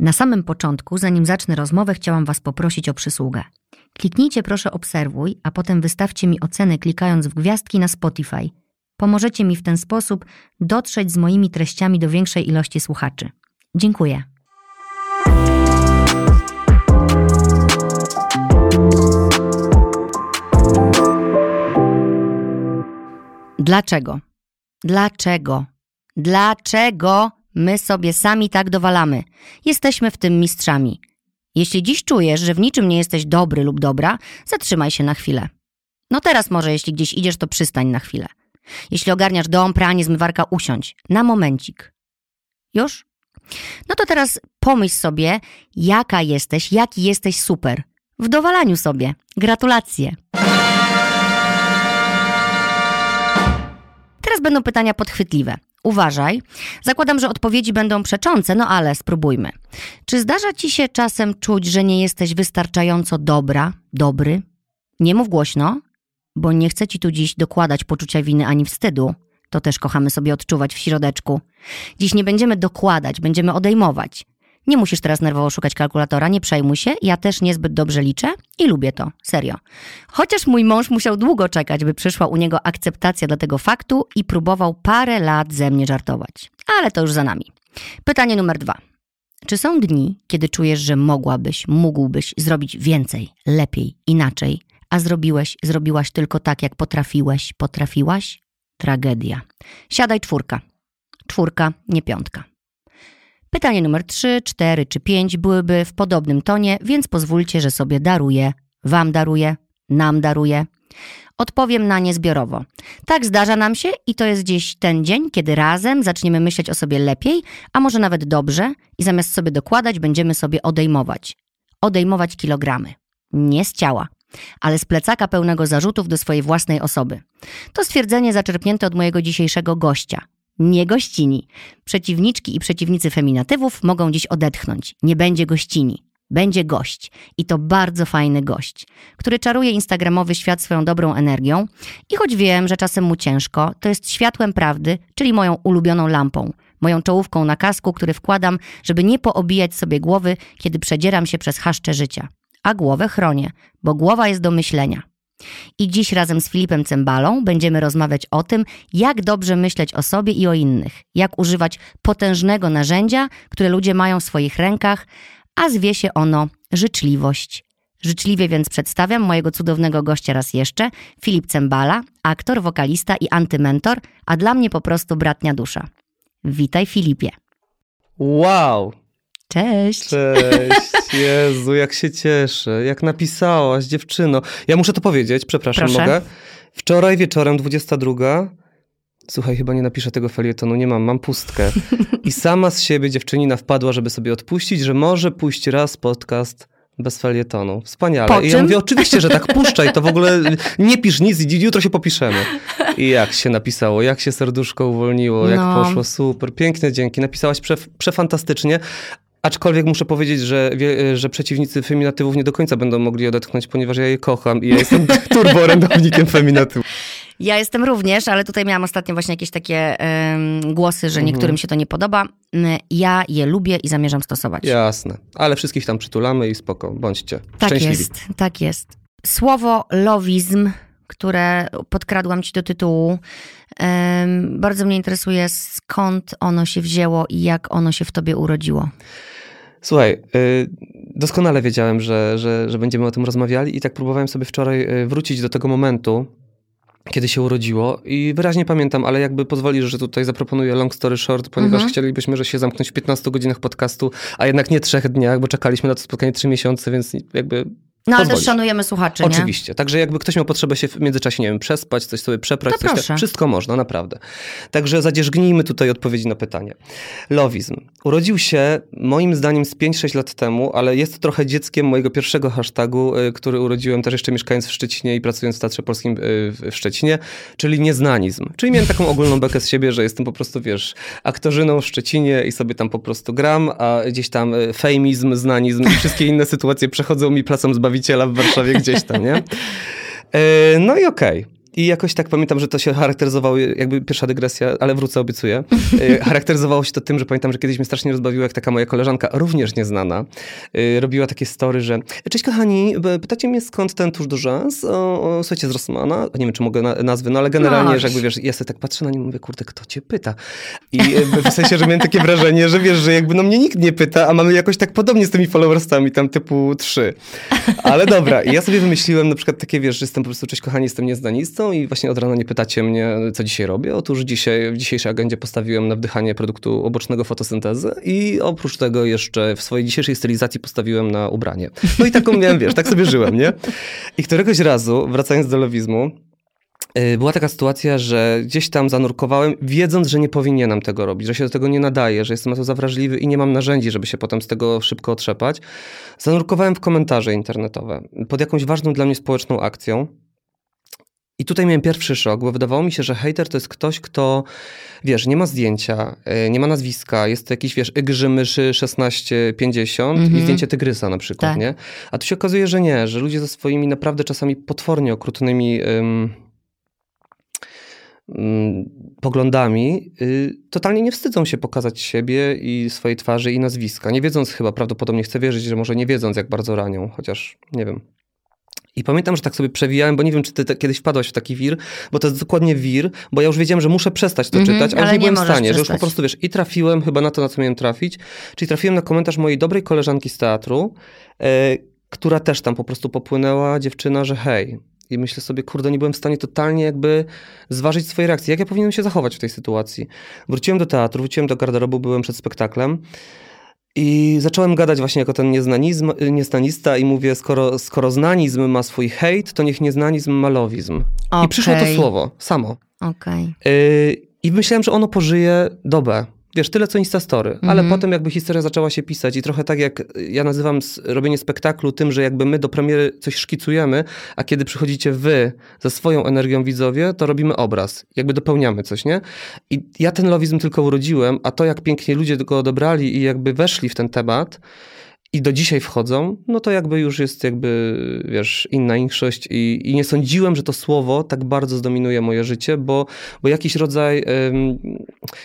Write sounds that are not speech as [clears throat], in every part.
Na samym początku, zanim zacznę rozmowę, chciałam Was poprosić o przysługę. Kliknijcie proszę obserwuj, a potem wystawcie mi ocenę klikając w gwiazdki na Spotify. Pomożecie mi w ten sposób dotrzeć z moimi treściami do większej ilości słuchaczy. Dziękuję. Dlaczego? Dlaczego? Dlaczego my sobie sami tak dowalamy? Jesteśmy w tym mistrzami. Jeśli dziś czujesz, że w niczym nie jesteś dobry lub dobra, zatrzymaj się na chwilę. No teraz może, jeśli gdzieś idziesz, to przystań na chwilę. Jeśli ogarniasz dom, pranie, zmywarka, usiądź. Na momencik. Już? No to teraz pomyśl sobie, jaka jesteś, jaki jesteś super. W dowalaniu sobie. Gratulacje. Teraz będą pytania podchwytliwe. Uważaj. Zakładam, że odpowiedzi będą przeczące, no ale spróbujmy. Czy zdarza ci się czasem czuć, że nie jesteś wystarczająco dobra, dobry? Nie mów głośno, bo nie chcę ci tu dziś dokładać poczucia winy ani wstydu. To też kochamy sobie odczuwać w środeczku. Dziś nie będziemy dokładać, będziemy odejmować. Nie musisz teraz nerwowo szukać kalkulatora, nie przejmuj się, ja też niezbyt dobrze liczę i lubię to, serio. Chociaż mój mąż musiał długo czekać, by przyszła u niego akceptacja dla tego faktu i próbował parę lat ze mnie żartować. Ale to już za nami. Pytanie numer dwa. Czy są dni, kiedy czujesz, że mogłabyś, mógłbyś zrobić więcej, lepiej, inaczej, a zrobiłeś, zrobiłaś tylko tak, jak potrafiłeś, potrafiłaś? Tragedia. Siadaj czwórka. Czwórka, nie piątka. Pytanie numer 3, 4 czy 5 byłyby w podobnym tonie, więc pozwólcie, że sobie daruję, wam daruję, nam daruję. Odpowiem na nie zbiorowo. Tak zdarza nam się i to jest gdzieś ten dzień, kiedy razem zaczniemy myśleć o sobie lepiej, a może nawet dobrze i zamiast sobie dokładać, będziemy sobie odejmować. Odejmować kilogramy. Nie z ciała, ale z plecaka pełnego zarzutów do swojej własnej osoby. To stwierdzenie zaczerpnięte od mojego dzisiejszego gościa, nie gościni. Przeciwniczki i przeciwnicy feminatywów mogą dziś odetchnąć. Nie będzie gościni. Będzie gość. I to bardzo fajny gość, który czaruje instagramowy świat swoją dobrą energią. I choć wiem, że czasem mu ciężko, to jest światłem prawdy, czyli moją ulubioną lampą, moją czołówką na kasku, który wkładam, żeby nie poobijać sobie głowy, kiedy przedzieram się przez chaszcze życia. A głowę chronię, bo głowa jest do myślenia. I dziś razem z Filipem Cembalą będziemy rozmawiać o tym, jak dobrze myśleć o sobie i o innych, jak używać potężnego narzędzia, które ludzie mają w swoich rękach, a zwie się ono życzliwość. Życzliwie więc przedstawiam mojego cudownego gościa raz jeszcze, Filip Cembala, aktor, wokalista i antymentor, a dla mnie po prostu bratnia dusza. Witaj Filipie. Wow, Cześć. Cześć, [laughs] Jezu, jak się cieszę, jak napisałaś, dziewczyno. Ja muszę to powiedzieć, przepraszam, Proszę. mogę? Wczoraj wieczorem, 22, słuchaj, chyba nie napiszę tego felietonu, nie mam, mam pustkę. [laughs] I sama z siebie dziewczynina wpadła, żeby sobie odpuścić, że może pójść raz podcast bez felietonu. Wspaniale. Po I ja mówię, oczywiście, że tak, puszczaj, to w ogóle [laughs] nie pisz nic, i jutro się popiszemy. I jak się napisało, jak się serduszko uwolniło, jak No. poszło, super, piękne dzięki, napisałaś prze, przefantastycznie. Aczkolwiek muszę powiedzieć, że, wie, że przeciwnicy feminatywów nie do końca będą mogli odetchnąć, ponieważ ja je kocham i ja jestem [laughs] turborędownikiem feminatywów. Ja jestem również, ale tutaj miałam ostatnio właśnie jakieś takie em, głosy, że Mhm. niektórym się to nie podoba. Mm, Ja je lubię i zamierzam stosować. Jasne, ale wszystkich tam przytulamy i spoko, bądźcie Tak szczęśliwi. jest, tak jest. Słowo lowizm, które podkradłam ci do tytułu, bardzo mnie interesuje, skąd ono się wzięło i jak ono się w tobie urodziło. Słuchaj, y, doskonale wiedziałem, że, że, że będziemy o tym rozmawiali i tak próbowałem sobie wczoraj y, wrócić do tego momentu, kiedy się urodziło i wyraźnie pamiętam, ale jakby pozwolisz, że tutaj zaproponuję long story short, ponieważ Mhm. chcielibyśmy, że się zamknąć w 15 godzinach podcastu, a jednak nie trzech dniach, bo czekaliśmy na to spotkanie 3 miesiące, więc jakby No ale też szanujemy słuchaczy, nie? Oczywiście. Także jakby ktoś miał potrzebę się w międzyczasie, nie wiem, przespać, coś sobie przeprać, To coś proszę. wszystko można, naprawdę. Także zadzierzgnijmy tutaj odpowiedzi na pytanie. Lowizm. Urodził się moim zdaniem z 5-6 lat temu, ale jest trochę dzieckiem mojego pierwszego hashtagu, y, który urodziłem też jeszcze mieszkając w Szczecinie i pracując w Teatrze Polskim y, w Szczecinie, czyli nieznanizm. Czyli miałem taką ogólną bekę z siebie, że jestem po prostu, wiesz, aktorzyną w Szczecinie i sobie tam po prostu gram, a gdzieś tam y, fejmizm, znanizm i wszystkie inne sytuacje przechodzą mi placem Zbawiciela w Warszawie gdzieś tam, nie? E, No i okej. I jakoś tak pamiętam, że to się charakteryzowało, jakby pierwsza dygresja, ale wrócę, obiecuję. Y, [laughs] charakteryzowało się to tym, że pamiętam, że kiedyś mnie strasznie rozbawiło, jak taka moja koleżanka, również nieznana, y, robiła takie story, że cześć kochani, pytacie mnie skąd ten tuż do rzęs? O, o, słuchajcie, z Rossmana, nie wiem, czy mogę na, nazwy, no ale generalnie, że jakby wiesz, ja sobie tak patrzę na nie mówię, kurde, kto cię pyta? I w sensie, że miałem takie wrażenie, że wiesz, że jakby no mnie nikt nie pyta, a mamy jakoś tak podobnie z tymi followersami, tam typu trzy. Ale dobra, i ja sobie wymyśliłem na przykład takie, wiesz, że jestem po prostu, cześć kochani, jestem i właśnie od rana nie pytacie mnie, co dzisiaj robię. Otóż dzisiaj, w dzisiejszej agendzie postawiłem na wdychanie produktu obocznego fotosyntezy i oprócz tego jeszcze w swojej dzisiejszej stylizacji postawiłem na ubranie. No i taką miałem, wiesz, tak sobie żyłem, nie? I któregoś razu, wracając do lewizmu, y, była taka sytuacja, że gdzieś tam zanurkowałem, wiedząc, że nie powinienem tego robić, że się do tego nie nadaje, że jestem na to zawrażliwy i nie mam narzędzi, żeby się potem z tego szybko otrzepać. Zanurkowałem w komentarze internetowe pod jakąś ważną dla mnie społeczną akcją. I tutaj miałem pierwszy szok, bo wydawało mi się, że hater to jest ktoś, kto, wiesz, nie ma zdjęcia, e, nie ma nazwiska, jest to jakiś, wiesz, Ygrzy Myszy 1650 mm -hmm. i mhm. zdjęcie Tygrysa na przykład, tak. nie? A tu się okazuje, że nie, że ludzie ze swoimi naprawdę czasami potwornie okrutnymi um, um, poglądami y, totalnie nie wstydzą się pokazać siebie i swojej twarzy i nazwiska. Nie wiedząc chyba, prawdopodobnie chcę wierzyć, że może nie wiedząc, jak bardzo ranią, chociaż nie wiem. I pamiętam, że tak sobie przewijałem, bo nie wiem, czy ty kiedyś wpadłaś w taki wir, bo to jest dokładnie wir, bo ja już wiedziałem, że muszę przestać to mm -hmm, czytać, ale, ale nie, nie byłem w stanie, przestać. że już po prostu, wiesz, i trafiłem chyba na to, na co miałem trafić, czyli trafiłem na komentarz mojej dobrej koleżanki z teatru, e, która też tam po prostu popłynęła, dziewczyna, że hej, i myślę sobie, kurde, nie byłem w stanie totalnie jakby zważyć swojej reakcji. Jak ja powinienem się zachować w tej sytuacji? Wróciłem do teatru, wróciłem do garderobu, byłem przed spektaklem i zacząłem gadać właśnie jako ten nieznanizm, nieznanista i mówię, skoro, skoro znanizm ma swój hejt, to niech nieznanizm ma lowizm. Okay. I przyszło to słowo, samo. Okay. Y I myślałem, że ono pożyje dobę. Wiesz, tyle co Instastory, -hmm. ale mhm. potem jakby historia zaczęła się pisać i trochę tak jak ja nazywam robienie spektaklu tym, że jakby my do premiery coś szkicujemy, a kiedy przychodzicie wy ze swoją energią widzowie, to robimy obraz, jakby dopełniamy coś, nie? I ja ten lowizm tylko urodziłem, a to jak pięknie ludzie go odebrali i jakby weszli w ten temat, i do dzisiaj wchodzą, no to jakby już jest jakby, wiesz, inna większość i, i nie sądziłem, że to słowo tak bardzo zdominuje moje życie, bo, bo jakiś rodzaj, um,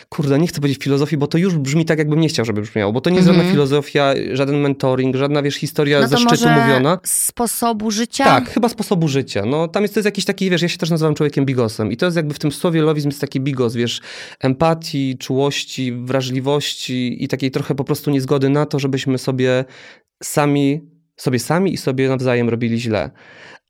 kurde, nie chcę powiedzieć filozofii, bo to już brzmi tak, jakbym nie chciał, żeby brzmiało, bo to nie jest żadna mhm. filozofia, żaden mentoring, żadna, wiesz, historia no ze szczytu mówiona. sposobu życia? Tak, chyba sposobu życia. No tam jest, to jest jakiś taki, wiesz, ja się też nazywam człowiekiem bigosem i to jest jakby w tym słowie lowizm jest taki bigos, wiesz, empatii, czułości, wrażliwości i takiej trochę po prostu niezgody na to, żebyśmy sobie sami, sobie sami i sobie nawzajem robili źle.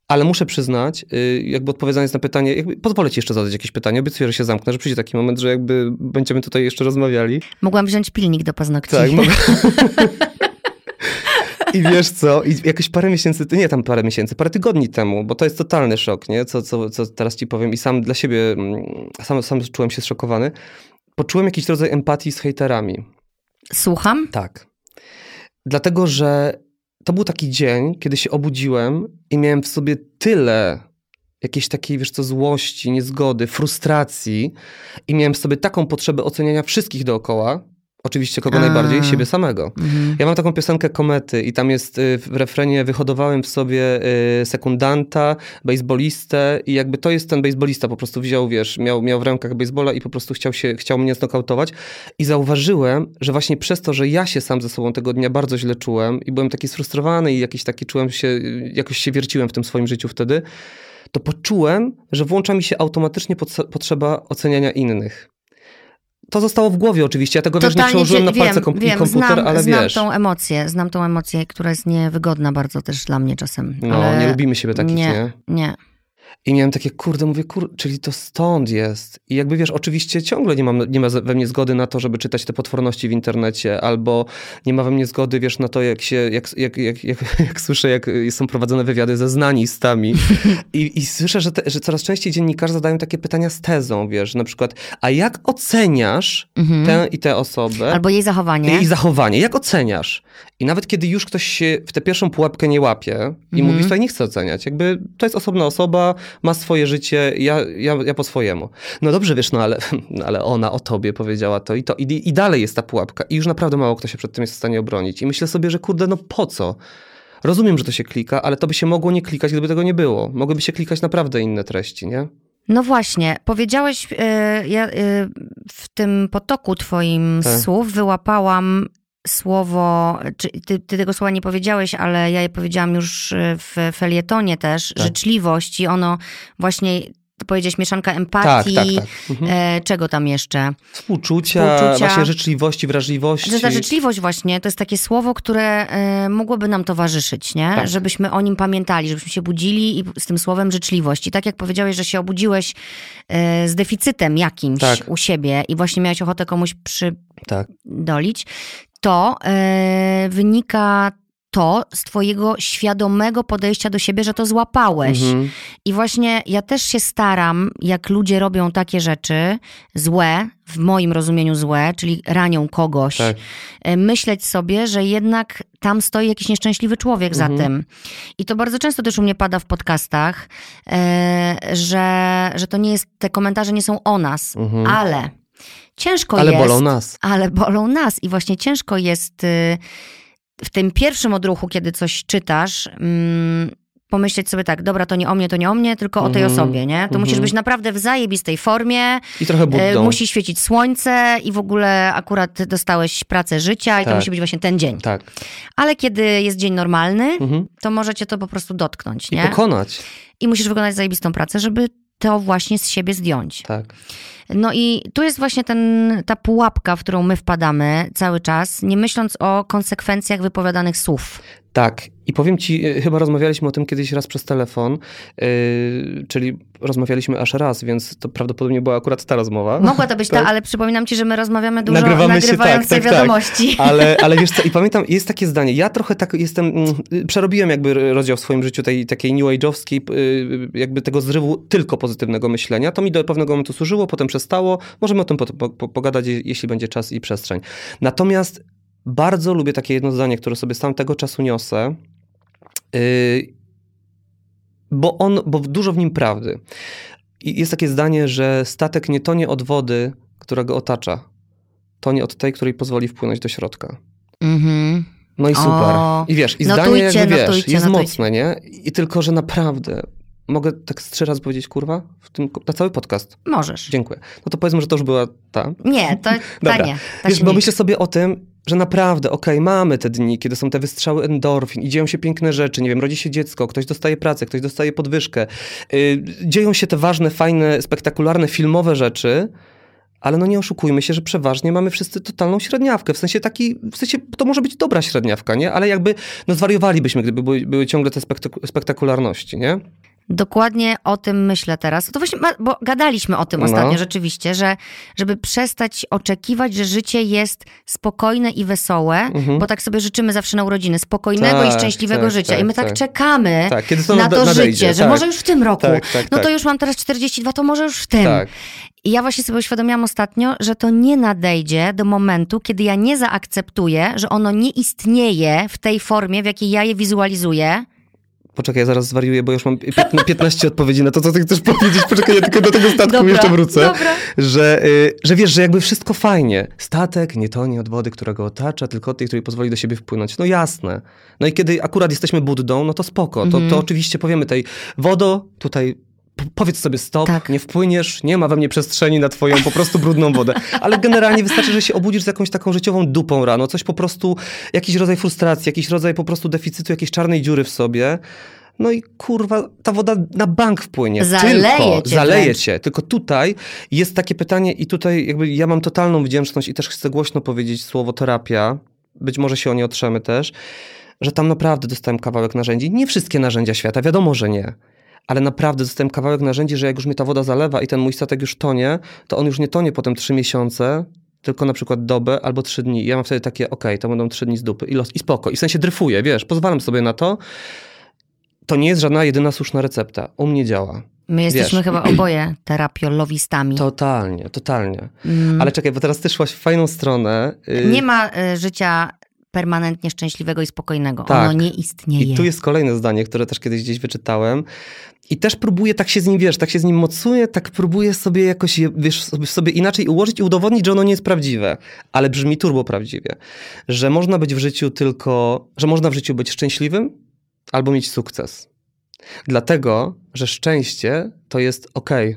Ale muszę przyznać, y, jakby odpowiadając na pytanie, jakby pozwolę ci jeszcze zadać jakieś pytanie, obiecuję, że się zamknę, że przyjdzie taki moment, że jakby będziemy tutaj jeszcze rozmawiali. Mogłam wziąć pilnik do paznokci. Tak, mogę. [laughs] I wiesz co, i jakieś parę miesięcy, nie tam parę miesięcy, parę tygodni temu, bo to jest totalny szok, nie? Co, co, co teraz ci powiem i sam dla siebie, mm, sam, sam czułem się zszokowany. Poczułem jakiś rodzaj empatii z hejterami. Słucham? Tak. Dlatego, że to był taki dzień, kiedy się obudziłem i miałem w sobie tyle jakiejś takiej, wiesz co, złości, niezgody, frustracji i miałem w sobie taką potrzebę oceniania wszystkich dookoła, Oczywiście kogo A. najbardziej? Siebie samego. Mhm. Ja mam taką piosenkę Komety i tam jest y, w refrenie wyhodowałem w sobie y, sekundanta, bejsbolistę i jakby to jest ten bejsbolista, po prostu wziął, wiesz, miał, miał w rękach bejsbola i po prostu chciał, się, chciał mnie znokautować i zauważyłem, że właśnie przez to, że ja się sam ze sobą tego dnia bardzo źle czułem i byłem taki sfrustrowany i jakiś taki czułem się, jakoś się wierciłem w tym swoim życiu wtedy, to poczułem, że włącza mi się automatycznie potrzeba oceniania innych to zostało w głowie oczywiście, ja tego wiesz, nie przełożyłem na palce kom wiem, komputer, znam, ale znam wiesz. Znam tą emocję, znam tą emocję, która jest niewygodna bardzo też dla mnie czasem. No, nie lubimy siebie takich, nie? Nie, nie. I miałem takie, kurde, mówię, kur, czyli to stąd jest. I jakby wiesz, oczywiście ciągle nie, mam, nie ma we mnie zgody na to, żeby czytać te potworności w internecie, albo nie ma we mnie zgody, wiesz, na to, jak się, jak, jak, jak, jak, [laughs] jak słyszę, jak są prowadzone wywiady ze znanistami. I, i słyszę, że, te, że coraz częściej dziennikarze zadają takie pytania z tezą, wiesz, na przykład, a jak oceniasz mhm. tę i tę osobę? Albo jej zachowanie. Jej zachowanie, jak oceniasz? I nawet kiedy już ktoś się w tę pierwszą pułapkę nie łapie i mhm. mówi, słuchaj, nie chcę oceniać, jakby to jest osobna osoba, ma swoje życie, ja, ja, ja po swojemu. No dobrze, wiesz, no ale, [laughs] no ale ona o tobie powiedziała to i to. I, I dalej jest ta pułapka. I już naprawdę mało kto się przed tym jest w stanie obronić. I myślę sobie, że kurde, no po co? Rozumiem, że to się klika, ale to by się mogło nie klikać, gdyby tego nie było. Mogłyby się klikać naprawdę inne treści, nie? No właśnie, powiedziałeś, yy, ja yy, w tym potoku twoim Tak. słów wyłapałam słowo, czy ty, ty tego słowa nie powiedziałeś, ale ja je powiedziałam już y, w felietonie też, Tak. życzliwość i ono właśnie, powiedziałeś mieszanka Tak, empatii, tak, tak. Mhm. E, czego tam jeszcze? Współczucia, Współczucia. właśnie życzliwości, wrażliwości. Że ta życzliwość właśnie to jest takie słowo, które e, mogłoby nam towarzyszyć, nie? Tak. Żebyśmy o nim pamiętali, żebyśmy się budzili i z tym słowem życzliwość. I tak jak powiedziałeś, że się obudziłeś e, z deficytem jakimś Tak. u siebie i właśnie miałeś ochotę komuś Tak. przydolić, to e, wynika to z twojego świadomego podejścia do siebie, że to złapałeś. Mhm. I właśnie ja też się staram, jak ludzie robią takie rzeczy złe, w moim rozumieniu złe, czyli ranią kogoś, Tak. e, myśleć sobie, że jednak tam stoi jakiś nieszczęśliwy człowiek Mhm. za tym. I to bardzo często też u mnie pada w podcastach, e, że, że to nie jest, te komentarze nie są o nas, Mhm. ale ciężko Ale jest. bolą nas. Ale bolą nas i właśnie ciężko jest y, w tym pierwszym odruchu, kiedy coś czytasz, mm, pomyśleć sobie tak, dobra, to nie o mnie, to nie o mnie, tylko o tej Mhm. osobie, nie? To Mhm. musisz być naprawdę w zajebistej formie, I trochę e, buddą. musi świecić słońce i w ogóle akurat dostałeś pracę życia i to Tak. musi być właśnie ten dzień. Tak. Ale kiedy jest dzień normalny, Mhm. to może cię to po prostu dotknąć, I nie? pokonać. I musisz wykonać zajebistą pracę, żeby to właśnie z siebie zdjąć. Tak. No i tu jest właśnie ten, ta pułapka, w którą my wpadamy cały czas, nie myśląc o konsekwencjach wypowiadanych słów. Tak. I powiem ci, y, chyba rozmawialiśmy o tym kiedyś raz przez telefon, yy, czyli rozmawialiśmy aż raz, więc to prawdopodobnie była akurat ta rozmowa. Mogła to być [laughs] ta, Tak. ale przypominam ci, że my rozmawiamy dużo Nagrywamy się, nagrywając tak, te tak, tak. wiadomości. [laughs] Ale, [laughs] ale wiesz co, i pamiętam, jest takie zdanie, ja trochę tak jestem, mm, przerobiłem jakby rozdział w swoim życiu tej takiej new age'owskiej, y, jakby tego zrywu tylko pozytywnego myślenia. To mi do pewnego momentu służyło, potem przestało. Możemy o tym po, po, po, pogadać, je- jeśli będzie czas i przestrzeń. Natomiast bardzo lubię takie jedno zdanie, które sobie z tamtego czasu niosę, bo on, bo dużo w nim prawdy. I jest takie zdanie, że statek nie tonie od wody, która go otacza, tonie od tej, której pozwoli wpłynąć do środka. Mhm. No i super. O, I wiesz, i notujcie, zdanie jakby wiesz, notujcie, jest notujcie. mocne, nie? I tylko, że naprawdę mogę tak trzy razy powiedzieć kurwa w tym, na cały podcast. Możesz. Dziękuję. No to powiedzmy, że to już była ta. Nie, to ta [laughs] Dobra. nie. Ta Wiesz, bo myślę sobie o tym, że naprawdę, okej, mamy te dni, kiedy są te wystrzały endorfin i dzieją się piękne rzeczy, nie wiem, rodzi się dziecko, ktoś dostaje pracę, ktoś dostaje podwyżkę. Yy, dzieją się te ważne, fajne, spektakularne, filmowe rzeczy, ale no nie oszukujmy się, że przeważnie mamy wszyscy totalną średniawkę. W sensie taki, w sensie to może być dobra średniawka, nie? Ale jakby, no zwariowalibyśmy, gdyby były, były ciągle te spektaku- spektakularności, nie? Dokładnie o tym myślę teraz. To właśnie, bo gadaliśmy o tym No. ostatnio rzeczywiście, że żeby przestać oczekiwać, że życie jest spokojne i wesołe, Mhm. bo tak sobie życzymy zawsze na urodziny, spokojnego Tak, i szczęśliwego tak, życia. tak, I my tak, tak. czekamy Tak, to na to nadejdzie, życie, że tak. może już w tym roku. Tak, tak, no to tak. już mam teraz 42, to może już w tym. Tak. I ja właśnie sobie uświadomiłam ostatnio, że to nie nadejdzie do momentu, kiedy ja nie zaakceptuję, że ono nie istnieje w tej formie, w jakiej ja je wizualizuję. Poczekaj, ja zaraz zwariuję, bo już mam piętna- 15 odpowiedzi na to, co ty chcesz powiedzieć. Poczekaj, ja tylko do tego statku Dobra, jeszcze wrócę. dobra. Że, y, że wiesz, że jakby wszystko fajnie. Statek nie tonie od wody, która go otacza, tylko od tej, której pozwoli do siebie wpłynąć. No jasne. No i kiedy akurat jesteśmy Buddą, no to spoko. To, Mhm. to oczywiście powiemy tej wodo, tutaj powiedz sobie stop, Tak. nie wpłyniesz, nie ma we mnie przestrzeni na twoją po prostu brudną wodę. Ale generalnie wystarczy, że się obudzisz z jakąś taką życiową dupą rano, coś po prostu, jakiś rodzaj frustracji, jakiś rodzaj po prostu deficytu, jakiejś czarnej dziury w sobie. No i kurwa, ta woda na bank wpłynie. Zaleje tylko, cię zaleje wręcz. cię. Tylko tutaj jest takie pytanie i tutaj jakby ja mam totalną wdzięczność i też chcę głośno powiedzieć słowo terapia. Być może się o nie otrzemy też, że tam naprawdę dostałem kawałek narzędzi. Nie wszystkie narzędzia świata, wiadomo, że nie. Ale naprawdę dostałem kawałek narzędzi, że jak już mnie ta woda zalewa i ten mój statek już tonie, to on już nie tonie potem trzy miesiące, tylko na przykład dobę albo trzy dni. Ja mam wtedy takie, okej, to będą trzy dni z dupy i, los, i spoko. I w sensie dryfuję, wiesz, pozwalam sobie na to. To nie jest żadna jedyna słuszna recepta. U mnie działa. My jesteśmy Wiesz. chyba [clears throat] oboje terapiolowistami. Totalnie, totalnie. Mm. Ale czekaj, bo teraz ty szłaś w fajną stronę. y, Nie ma y, życia permanentnie szczęśliwego i spokojnego. Tak. Ono nie istnieje. I tu jest kolejne zdanie, które też kiedyś gdzieś wyczytałem. I też próbuję tak się z nim, wiesz, tak się z nim mocuję, tak próbuję sobie jakoś, wiesz, sobie, inaczej ułożyć i udowodnić, że ono nie jest prawdziwe. Ale brzmi turbo prawdziwie. Że można być w życiu tylko, że można w życiu być szczęśliwym albo mieć sukces. Dlatego, że szczęście to jest okej,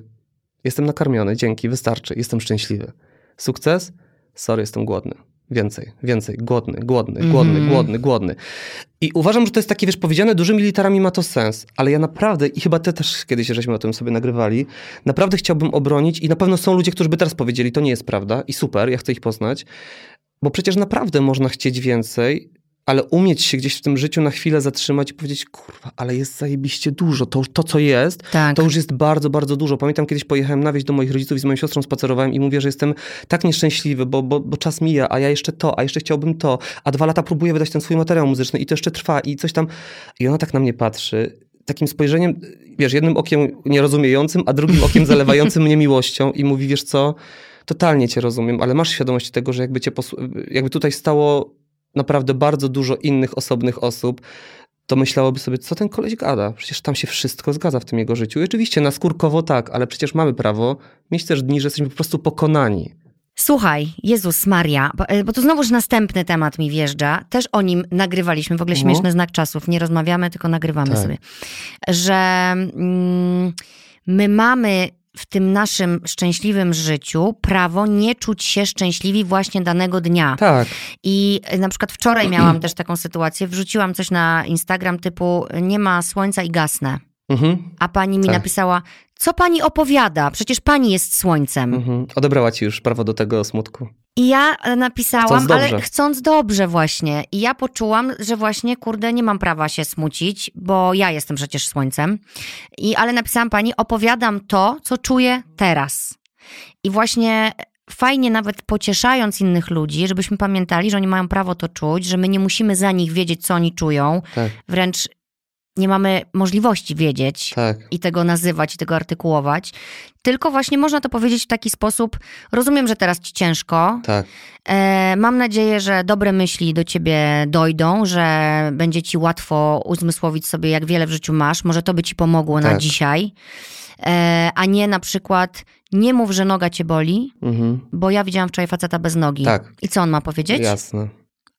Jestem nakarmiony, dzięki, wystarczy, jestem szczęśliwy. Sukces? Sorry, jestem głodny. Więcej, więcej, głodny, głodny, głodny, Mhm. głodny, głodny. I uważam, że to jest takie, wiesz, powiedziane dużymi literami ma to sens, ale ja naprawdę, i chyba ty też kiedyś, żeśmy o tym sobie nagrywali, naprawdę chciałbym obronić i na pewno są ludzie, którzy by teraz powiedzieli, to nie jest prawda i super, ja chcę ich poznać, bo przecież naprawdę można chcieć więcej, ale umieć się gdzieś w tym życiu na chwilę zatrzymać i powiedzieć, kurwa, ale jest zajebiście dużo, to, to co jest, Tak. to już jest bardzo, bardzo dużo. Pamiętam, kiedyś pojechałem na wieś do moich rodziców i z moją siostrą spacerowałem i mówię, że jestem tak nieszczęśliwy, bo, bo, bo czas mija, a ja jeszcze to, a jeszcze chciałbym to, a dwa lata próbuję wydać ten swój materiał muzyczny i to jeszcze trwa i coś tam. I ona tak na mnie patrzy, takim spojrzeniem, wiesz, jednym okiem nierozumiejącym, a drugim okiem [laughs] zalewającym mnie miłością i mówi, wiesz co, totalnie cię rozumiem, ale masz świadomość tego, że jakby cię, jakby tutaj stało naprawdę bardzo dużo innych osobnych osób, to myślałoby sobie, co ten koleś gada? Przecież tam się wszystko zgadza w tym jego życiu. I oczywiście naskórkowo tak, ale przecież mamy prawo mieć też dni, że jesteśmy po prostu pokonani. Słuchaj, Jezus Maria, bo, e, tu znowuż następny temat mi wjeżdża. Też o nim nagrywaliśmy, w ogóle No. śmieszny znak czasów. Nie rozmawiamy, tylko nagrywamy Tak. sobie. Że mm, my mamy w tym naszym szczęśliwym życiu prawo nie czuć się szczęśliwi właśnie danego dnia. Tak, I na przykład wczoraj miałam też taką sytuację, wrzuciłam coś na Instagram typu nie ma słońca i gasnę. Mhm, A pani mi Tak. napisała, co pani opowiada? Przecież pani jest słońcem. mhm. odebrała ci już prawo do tego smutku. I ja e, napisałam, Chcąc ale chcąc dobrze właśnie. I ja poczułam, że właśnie, kurde, nie mam prawa się smucić, bo ja jestem przecież słońcem. I, ale napisałam pani, opowiadam to, co czuję teraz. I właśnie fajnie nawet pocieszając innych ludzi, żebyśmy pamiętali, że oni mają prawo to czuć, że my nie musimy za nich wiedzieć, co oni czują. Tak, Wręcz nie mamy możliwości wiedzieć tak. i tego nazywać, i tego artykułować. Tylko właśnie można to powiedzieć w taki sposób. Rozumiem, że teraz ci ciężko. Tak, E, mam nadzieję, że dobre myśli do ciebie dojdą, że będzie ci łatwo uzmysłowić sobie, jak wiele w życiu masz. Może to by ci pomogło na Tak. dzisiaj. E, a nie na przykład nie mów, że noga cię boli, mhm. bo ja widziałam wczoraj faceta bez nogi. tak, I co on ma powiedzieć? jasne,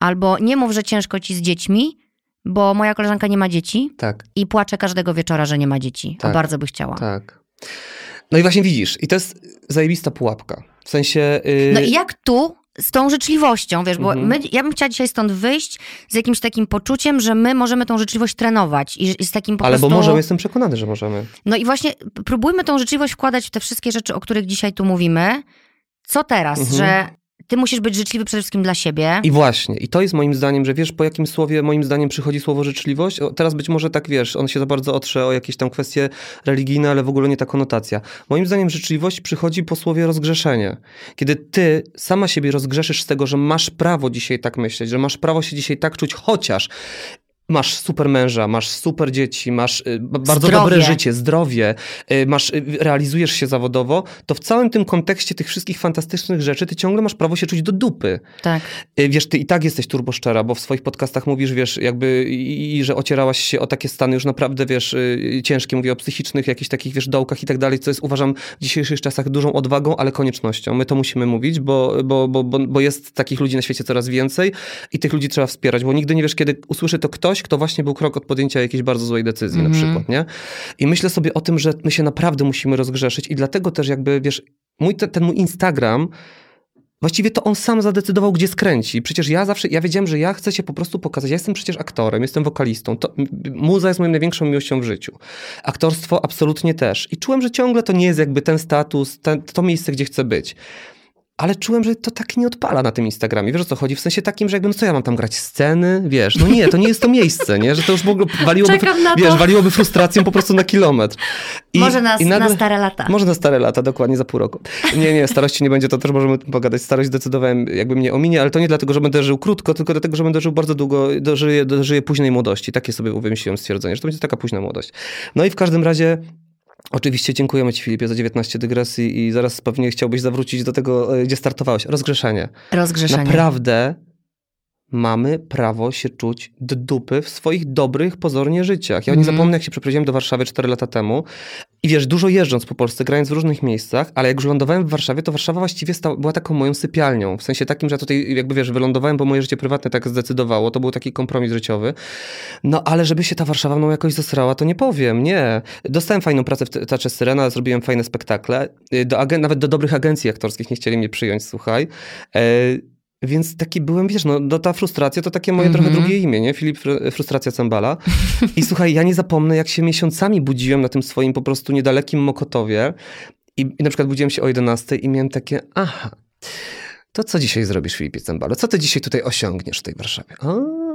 Albo nie mów, że ciężko ci z dziećmi, bo moja koleżanka nie ma dzieci tak, i płacze każdego wieczora, że nie ma dzieci. A Tak. bardzo by chciała. tak. No i właśnie widzisz, i to jest zajebista pułapka. W sensie... Yy, No i jak tu z tą życzliwością, wiesz, bo Mhm. my, ja bym chciała dzisiaj stąd wyjść z jakimś takim poczuciem, że my możemy tą życzliwość trenować i, i z takim po ale prostu... bo możemy, jestem przekonany, że możemy. No i właśnie próbujmy tą życzliwość wkładać w te wszystkie rzeczy, o których dzisiaj tu mówimy. Co teraz, Mhm. że ty musisz być życzliwy przede wszystkim dla siebie. I właśnie, i to jest moim zdaniem, że wiesz, po jakim słowie moim zdaniem przychodzi słowo życzliwość? O, teraz być może tak wiesz, on się za bardzo otrze o jakieś tam kwestie religijne, ale w ogóle nie ta konotacja. Moim zdaniem życzliwość przychodzi po słowie rozgrzeszenie. Kiedy ty sama siebie rozgrzeszysz z tego, że masz prawo dzisiaj tak myśleć, że masz prawo się dzisiaj tak czuć, chociaż masz super męża, masz super dzieci, masz y, bardzo Zdrowie. dobre życie, zdrowie, y, masz, y, realizujesz się zawodowo, to w całym tym kontekście tych wszystkich fantastycznych rzeczy ty ciągle masz prawo się czuć do dupy. Tak. Wiesz, ty i tak jesteś turbo szczera, bo w swoich podcastach mówisz, wiesz, jakby i, i że ocierałaś się o takie stany już naprawdę, wiesz, ciężkie, mówię o psychicznych, jakichś takich, wiesz, dołkach i tak dalej, co jest, uważam, w dzisiejszych czasach dużą odwagą, ale koniecznością. My to musimy mówić, bo, bo, bo, bo, bo jest takich ludzi na świecie coraz więcej i tych ludzi trzeba wspierać, bo nigdy nie wiesz, kiedy usłyszy to ktoś, kto właśnie był krok od podjęcia jakiejś bardzo złej decyzji na Mhm. przykład, nie? I myślę sobie o tym, że my się naprawdę musimy rozgrzeszyć i dlatego też jakby, wiesz, mój, te, ten mój Instagram, Właściwie to on sam zadecydował, gdzie skręci. Przecież ja zawsze, ja wiedziałem, że ja chcę się po prostu pokazać. Ja jestem przecież aktorem, jestem wokalistą. To, muza jest moją największą miłością w życiu. Aktorstwo absolutnie też. I czułem, że ciągle to nie jest jakby ten status, ten, to miejsce, gdzie chcę być. Ale czułem, że to tak nie odpala na tym Instagramie. Wiesz o co chodzi? W sensie takim, że jakby, no co ja mam tam grać? Sceny? Wiesz, no nie, to nie jest to miejsce, nie? Że to już w ogóle waliłoby, wiesz, waliłoby frustracją po prostu na kilometr. I, Może na, i nagle- na stare lata. może na stare lata, dokładnie za pół roku. Nie, nie, starości nie będzie, to też możemy pogadać. Starość zdecydowałem, jakby mnie ominie, ale to nie dlatego, że będę żył krótko, tylko dlatego, że będę żył bardzo długo, dożyję, dożyję późnej młodości. Takie sobie wymyśliłem stwierdzenie, że to będzie taka późna młodość. No i w każdym razie Oczywiście dziękujemy Ci, Filipie, za 19 dygresji i zaraz pewnie chciałbyś zawrócić do tego, e, gdzie startowałeś. Rozgrzeszenie. Rozgrzeszenie. Naprawdę mamy prawo się czuć do dupy w swoich dobrych, pozornie życiach. Ja nie Mhm. zapomnę, jak się przeprowadziłem do Warszawy 4 lata temu I wiesz, dużo jeżdżąc po Polsce, grając w różnych miejscach, ale jak już lądowałem w Warszawie, to Warszawa właściwie była taką moją sypialnią. W sensie takim, że tutaj jakby wiesz, wylądowałem, bo moje życie prywatne tak zdecydowało. To był taki kompromis życiowy. No ale żeby się ta Warszawa mną jakoś zasrała, to nie powiem, nie. Dostałem fajną pracę w Teatrze Syrena, zrobiłem fajne spektakle. Y, do nawet do dobrych agencji aktorskich nie chcieli mnie przyjąć, słuchaj. E więc taki byłem, wiesz, no, no ta frustracja to takie moje mm -hmm. trochę mhm. drugie imię, nie? Filip Frustracja Cembala. [laughs] I słuchaj, ja nie zapomnę, jak się miesiącami budziłem na tym swoim po prostu niedalekim Mokotowie i, i na przykład budziłem się o 11 i miałem takie, aha, to co dzisiaj zrobisz, Filipie Cembalo? Co ty dzisiaj tutaj osiągniesz w tej Warszawie?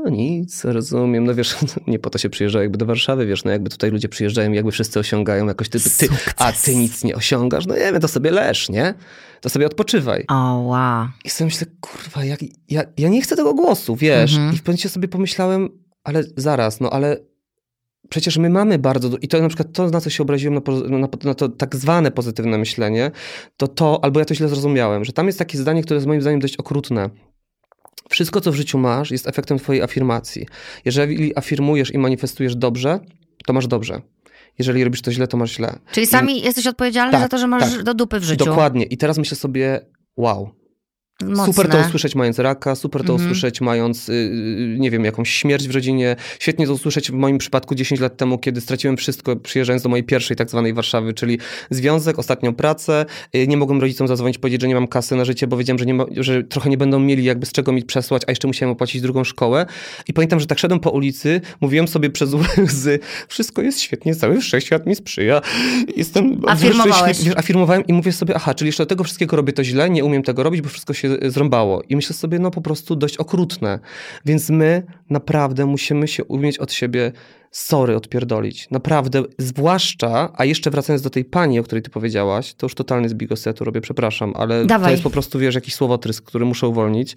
O, nic, rozumiem. No wiesz, [laughs] nie po to się przyjeżdża jakby do Warszawy, wiesz, no jakby tutaj ludzie przyjeżdżają jakby wszyscy osiągają jakoś, ty, ty, a ty nic nie osiągasz, no nie wiem, to sobie leż, nie? To sobie odpoczywaj. O, wow. I sobie myślę, kurwa, jak, ja, ja nie chcę tego głosu, wiesz? Mhm. I w pewnym sobie pomyślałem, ale zaraz, no ale przecież my mamy bardzo, i to na przykład to, na co się obraziłem, na, na, na, to tak zwane pozytywne myślenie, to to, albo ja to źle zrozumiałem, że tam jest takie zdanie, które jest moim zdaniem dość okrutne. Wszystko, co w życiu masz, jest efektem twojej afirmacji. Jeżeli afirmujesz i manifestujesz dobrze, to masz dobrze. Jeżeli robisz to źle, to masz źle. Czyli sami I... jesteś odpowiedzialny tak, za to, że masz tak. do dupy w życiu. Dokładnie. I teraz myślę sobie, wow, Mocne. Super to usłyszeć mając raka, super to mhm. usłyszeć mając, yy, nie wiem, jakąś śmierć w rodzinie. Świetnie to usłyszeć w moim przypadku 10 lat temu, kiedy straciłem wszystko, przyjeżdżając do mojej pierwszej tak zwanej Warszawy, czyli związek, ostatnią pracę. Yy, nie mogłem rodzicom zadzwonić, powiedzieć, że nie mam kasy na życie, bo wiedziałem, że, nie ma, że trochę nie będą mieli jakby z czego mi przesłać, a jeszcze musiałem opłacić drugą szkołę. I pamiętam, że tak szedłem po ulicy, mówiłem sobie przez [laughs] łzy, wszystko jest świetnie, cały wszechświat mi sprzyja. Jestem Afirmowałeś. Wiesz, afirmowałem i mówię sobie, aha, czyli jeszcze do tego wszystkiego robię to źle, nie umiem tego robić, bo wszystko się się zrąbało. I myślę sobie, no po prostu dość okrutne. Więc my naprawdę musimy się umieć od siebie sorry odpierdolić. Naprawdę, zwłaszcza, a jeszcze wracając do tej pani, o której ty powiedziałaś, to już totalny zbigosetu robię, przepraszam, ale Dawaj. to jest po prostu, wiesz, jakiś słowotrysk, który muszę uwolnić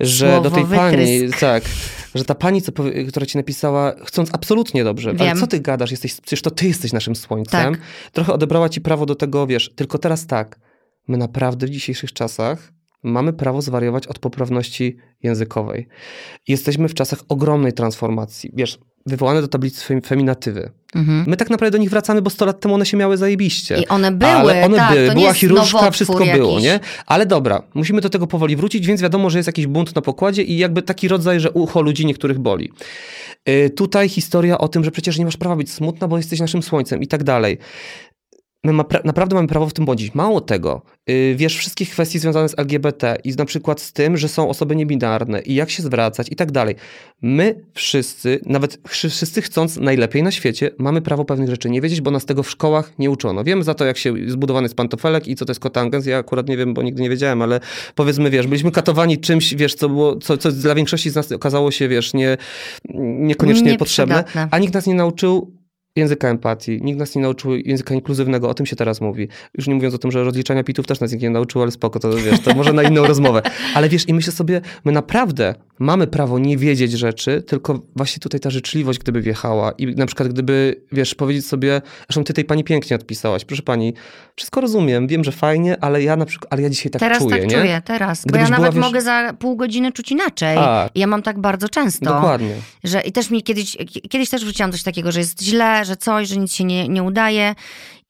że Słowo do tej pani, tak, że ta pani, co, która ci napisała, chcąc absolutnie dobrze, Wiem. ale co ty gadasz, jesteś, przecież to ty jesteś naszym słońcem, tak. trochę odebrała ci prawo do tego, wiesz, tylko teraz tak, my naprawdę w dzisiejszych czasach mamy prawo zwariować od poprawności językowej. Jesteśmy w czasach ogromnej transformacji. Wiesz, wywołane do tablicy feminatywy. Mhm. My tak naprawdę do nich wracamy, bo 100 lat temu one się miały zajebiście. I one były, Ale one tak, były. Była chirurżka, wszystko jakiś. było, nie? Ale dobra, musimy do tego powoli wrócić, więc wiadomo, że jest jakiś bunt na pokładzie i jakby taki rodzaj, że ucho ludzi niektórych boli. Yy, tutaj historia o tym, że przecież nie masz prawa być smutna, bo jesteś naszym słońcem i tak dalej my ma, naprawdę mamy prawo w tym błądzić. Mało tego, yy, wiesz, wszystkich kwestii związanych z LGBT i na przykład z tym, że są osoby niebinarne i jak się zwracać i tak dalej. My wszyscy, nawet wszyscy chcąc najlepiej na świecie, mamy prawo pewnych rzeczy nie wiedzieć, bo nas tego w szkołach nie uczono. Wiemy za to, jak się zbudowany jest pantofelek i co to jest kotangens. Ja akurat nie wiem, bo nigdy nie wiedziałem, ale powiedzmy, wiesz, byliśmy katowani czymś, wiesz, co było, co, co dla większości z nas okazało się, wiesz, nie, niekoniecznie potrzebne, a nikt nas nie nauczył języka empatii. Nikt nas nie nauczył języka inkluzywnego, o tym się teraz mówi. Już nie mówiąc o tym, że rozliczania pitów też nas nikt nie nauczył, ale spoko, to wiesz, to może na inną [laughs] rozmowę. Ale wiesz, i myślę sobie, my naprawdę mamy prawo nie wiedzieć rzeczy, tylko właśnie tutaj ta życzliwość, gdyby wjechała i na przykład gdyby, wiesz, powiedzieć sobie, zresztą ty tej pani pięknie odpisałaś, proszę pani, wszystko rozumiem, wiem, że fajnie, ale ja na przykład, ale ja dzisiaj tak teraz czuję, tak nie? czuję, teraz, Gdybyś bo ja nawet wiesz... mogę za pół godziny czuć inaczej. A, ja mam tak bardzo często. Dokładnie. Że i też mi kiedyś, kiedyś też wrzuciłam coś takiego, że jest źle, że coś, że nic się nie, nie udaje.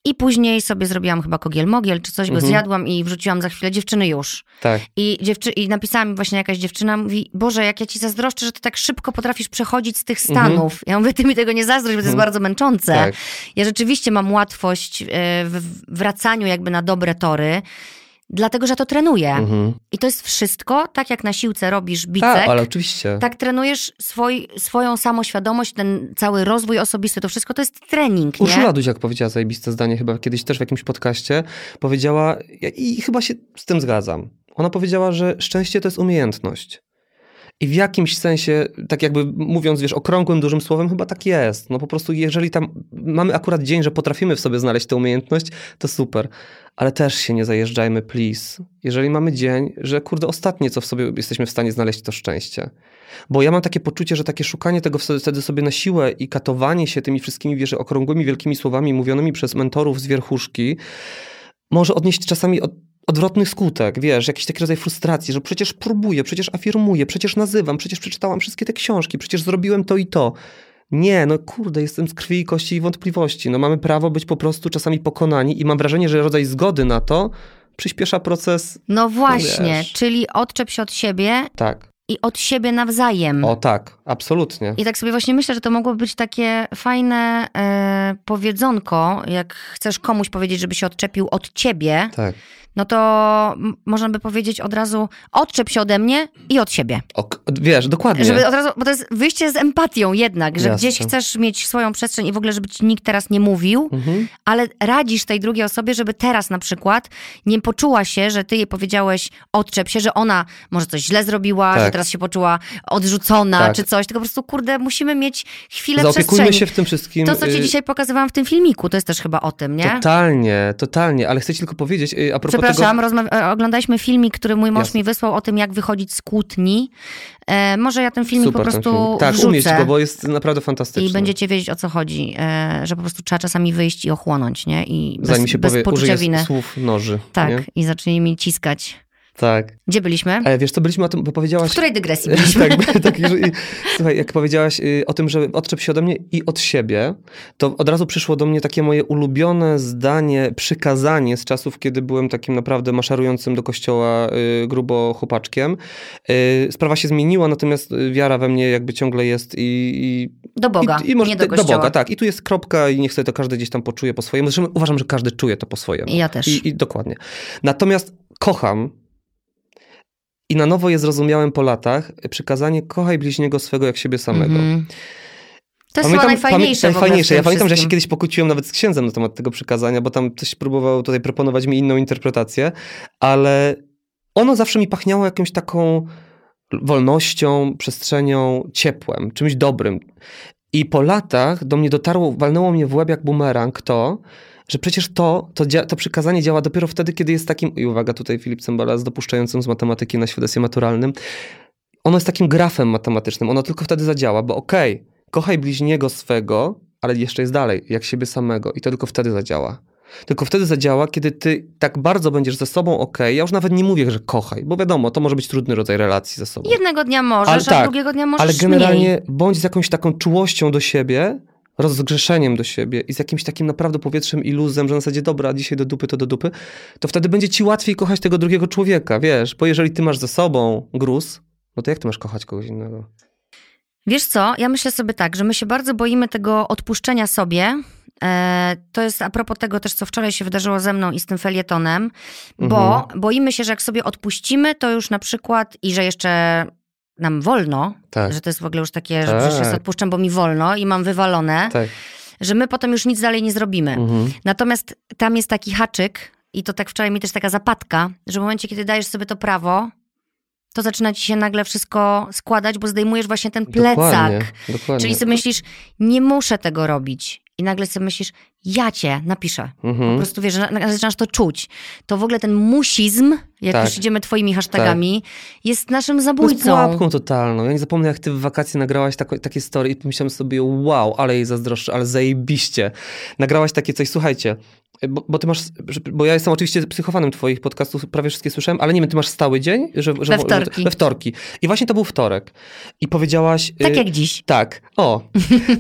I później sobie zrobiłam chyba kogiel-mogiel, czy coś, go mhm. zjadłam i wrzuciłam za chwilę dziewczyny już. Tak. I, dziewczy i napisała mi właśnie jakaś dziewczyna, mówi, Boże, jak ja ci zazdroszczę, że ty tak szybko potrafisz przechodzić z tych mhm. stanów. Mhm. Ja mówię, ty mi tego nie zazdrość, bo to jest mhm. bardzo męczące. Tak. Ja rzeczywiście mam łatwość e, w wracaniu jakby na dobre tory. Dlatego, że to trenuję. Mhm. I to jest wszystko, tak jak na siłce robisz bicek. Tak, ale oczywiście. Tak trenujesz swój, swoją samoświadomość, ten cały rozwój osobisty, to wszystko to jest trening, nie? Urszula Duziak powiedziała zajebiste zdanie chyba kiedyś też w jakimś podcaście. Powiedziała, i chyba się z tym zgadzam. Ona powiedziała, że szczęście to jest umiejętność. I w jakimś sensie, tak jakby mówiąc, wiesz, okrągłym, dużym słowem, chyba tak jest. No po prostu, jeżeli tam mamy akurat dzień, że potrafimy w sobie znaleźć tę umiejętność, to super. Ale też się nie zajeżdżajmy, please. Jeżeli mamy dzień, że kurde, ostatnie, co w sobie jesteśmy w stanie znaleźć, to szczęście. Bo ja mam takie poczucie, że takie szukanie tego wtedy sobie na siłę i katowanie się tymi wszystkimi, wiesz, okrągłymi, wielkimi słowami mówionymi przez mentorów z wierchuszki, może odnieść czasami od odwrotny skutek, wiesz, jakiś taki rodzaj frustracji, że przecież próbuję, przecież afirmuję, przecież nazywam, przecież przeczytałam wszystkie te książki, przecież zrobiłem to i to. Nie, no kurde, jestem z krwi i kości i wątpliwości. No mamy prawo być po prostu czasami pokonani i mam wrażenie, że rodzaj zgody na to przyspiesza proces. No właśnie, wiesz. czyli odczep się od siebie Tak. i od siebie nawzajem. O tak, absolutnie. I tak sobie właśnie myślę, że to mogło być takie fajne e, powiedzonko, jak chcesz komuś powiedzieć, żeby się odczepił od ciebie, Tak. No to można by powiedzieć od razu odczep się ode mnie i od siebie. O, wiesz, dokładnie. Żeby od razu, bo to jest wyjście z empatią jednak, że Jasne. gdzieś chcesz mieć swoją przestrzeń i w ogóle, żeby ci nikt teraz nie mówił, Mhm. ale radzisz tej drugiej osobie, żeby teraz na przykład nie poczuła się, że ty jej powiedziałeś odczep się, że ona może coś źle zrobiła, Tak. że teraz się poczuła odrzucona Tak. czy coś, tylko po prostu kurde, musimy mieć chwilę Zaopiekujmy przestrzeni. się w tym wszystkim. To, co ci y, dzisiaj pokazywałam w tym filmiku, to jest też chyba o tym, nie? Totalnie, totalnie, ale chcę ci tylko powiedzieć, y, a propos Przepraszam, tego... e, oglądaliśmy filmik, który mój mąż Jasne. mi wysłał o tym, jak wychodzić z kłótni. E, może ja ten filmik Super po prostu film. Tak, wrzucę. umieść go, bo jest naprawdę fantastyczny. I będziecie wiedzieć, o co chodzi, e, że po prostu trzeba czasami wyjść i ochłonąć, nie? I bez, Zanim się bez powie, poczucia winy. słów noży. Tak, Nie? i zacznij mi ciskać. Tak. Gdzie byliśmy? Ale wiesz co, byliśmy o tym, bo W powiedziałaś... której dygresji [laughs] byliśmy? tak, tak, że, i- słuchaj, jak powiedziałaś y, o tym, że odczep się ode mnie i od siebie, to od razu przyszło do mnie takie moje ulubione zdanie, przykazanie z czasów, kiedy byłem takim naprawdę maszerującym do kościoła y, grubo chłopaczkiem. Y, sprawa się zmieniła, natomiast y, wiara we mnie jakby ciągle jest i... i Do Boga, i, i może nie do do kościoła. Boga, tak. I tu jest kropka i niech sobie to każdy gdzieś tam poczuje po swojemu. Zresztą uważam, że każdy czuje to po swojemu. Ja też. I, I dokładnie. Natomiast kocham i na nowo je zrozumiałem po latach, przykazanie kochaj bliźniego swego jak siebie samego. Mhm. To jest chyba najfajniejsze najfajniejsze. Ja pamiętam, że ja się kiedyś pokłóciłem nawet z księdzem na temat tego przykazania, bo tam ktoś próbował tutaj proponować mi inną interpretację, ale ono zawsze mi pachniało jakąś taką wolnością, przestrzenią, ciepłem, czymś dobrym. I po latach do mnie dotarło, walnęło mnie w łeb jak bumerang to, że przecież to, to, to przykazanie działa dopiero wtedy, kiedy jest takim, i uwaga tutaj Filip Cymbala z dopuszczającym z matematyki na świadectwie maturalnym, ono jest takim grafem matematycznym, ono tylko wtedy zadziała, bo okej, kochaj bliźniego swego, ale jeszcze jest dalej, jak siebie samego i to tylko wtedy zadziała. Tylko wtedy zadziała, kiedy ty tak bardzo będziesz ze sobą okej, ja już nawet nie mówię, że kochaj, bo wiadomo, to może być trudny rodzaj relacji ze sobą. Jednego dnia możesz, Ale a tak, drugiego dnia możesz Ale generalnie mniej. bądź z jakąś taką czułością do siebie, rozgrzeszeniem do siebie i z jakimś takim naprawdę powietrzem i luzem, że na zasadzie dobra, dzisiaj do dupy to do dupy, to wtedy będzie ci łatwiej kochać tego drugiego człowieka, wiesz, bo jeżeli ty masz ze sobą gruz, no to jak ty masz kochać kogoś innego? Wiesz co, ja myślę sobie tak, że my się bardzo boimy tego odpuszczenia sobie. E, to jest a propos tego też, co wczoraj się wydarzyło ze mną i z tym felietonem, bo Mhm. boimy się, że jak sobie odpuścimy, to już na przykład i że jeszcze nam wolno, Tak, że to jest w ogóle już takie, że Tak. przecież jest odpuszczam, bo mi wolno i mam wywalone, tak. że my potem już nic dalej nie zrobimy. Mhm. Natomiast tam jest taki haczyk i to tak wczoraj mi też taka zapadka, że w momencie, kiedy dajesz sobie to prawo, to zaczyna ci się nagle wszystko składać, bo zdejmujesz właśnie ten plecak. Dokładnie, dokładnie. Czyli sobie myślisz, nie muszę tego robić. I nagle sobie myślisz, ja cię napiszę. Po Mhm. prostu wiesz, zaczynasz to czuć. To w ogóle ten musizm, jak Tak. już idziemy twoimi hashtagami, jest naszym zabójcą. pułapką totalną. Ja nie zapomnę, jak ty w wakacje nagrałaś tako, takie story i pomyślałem sobie, wow, ale jej zazdroszczę, ale zajebiście. Nagrałaś takie coś, słuchajcie, bo, bo ty masz, że- bo ja jestem oczywiście psychowanym twoich podcastów, prawie wszystkie słyszałem, ale nie wiem, ty masz stały dzień? Że, że, We wtorki. we wtorki. I właśnie to był wtorek. I powiedziałaś... Tak y, jak dziś. Tak, o.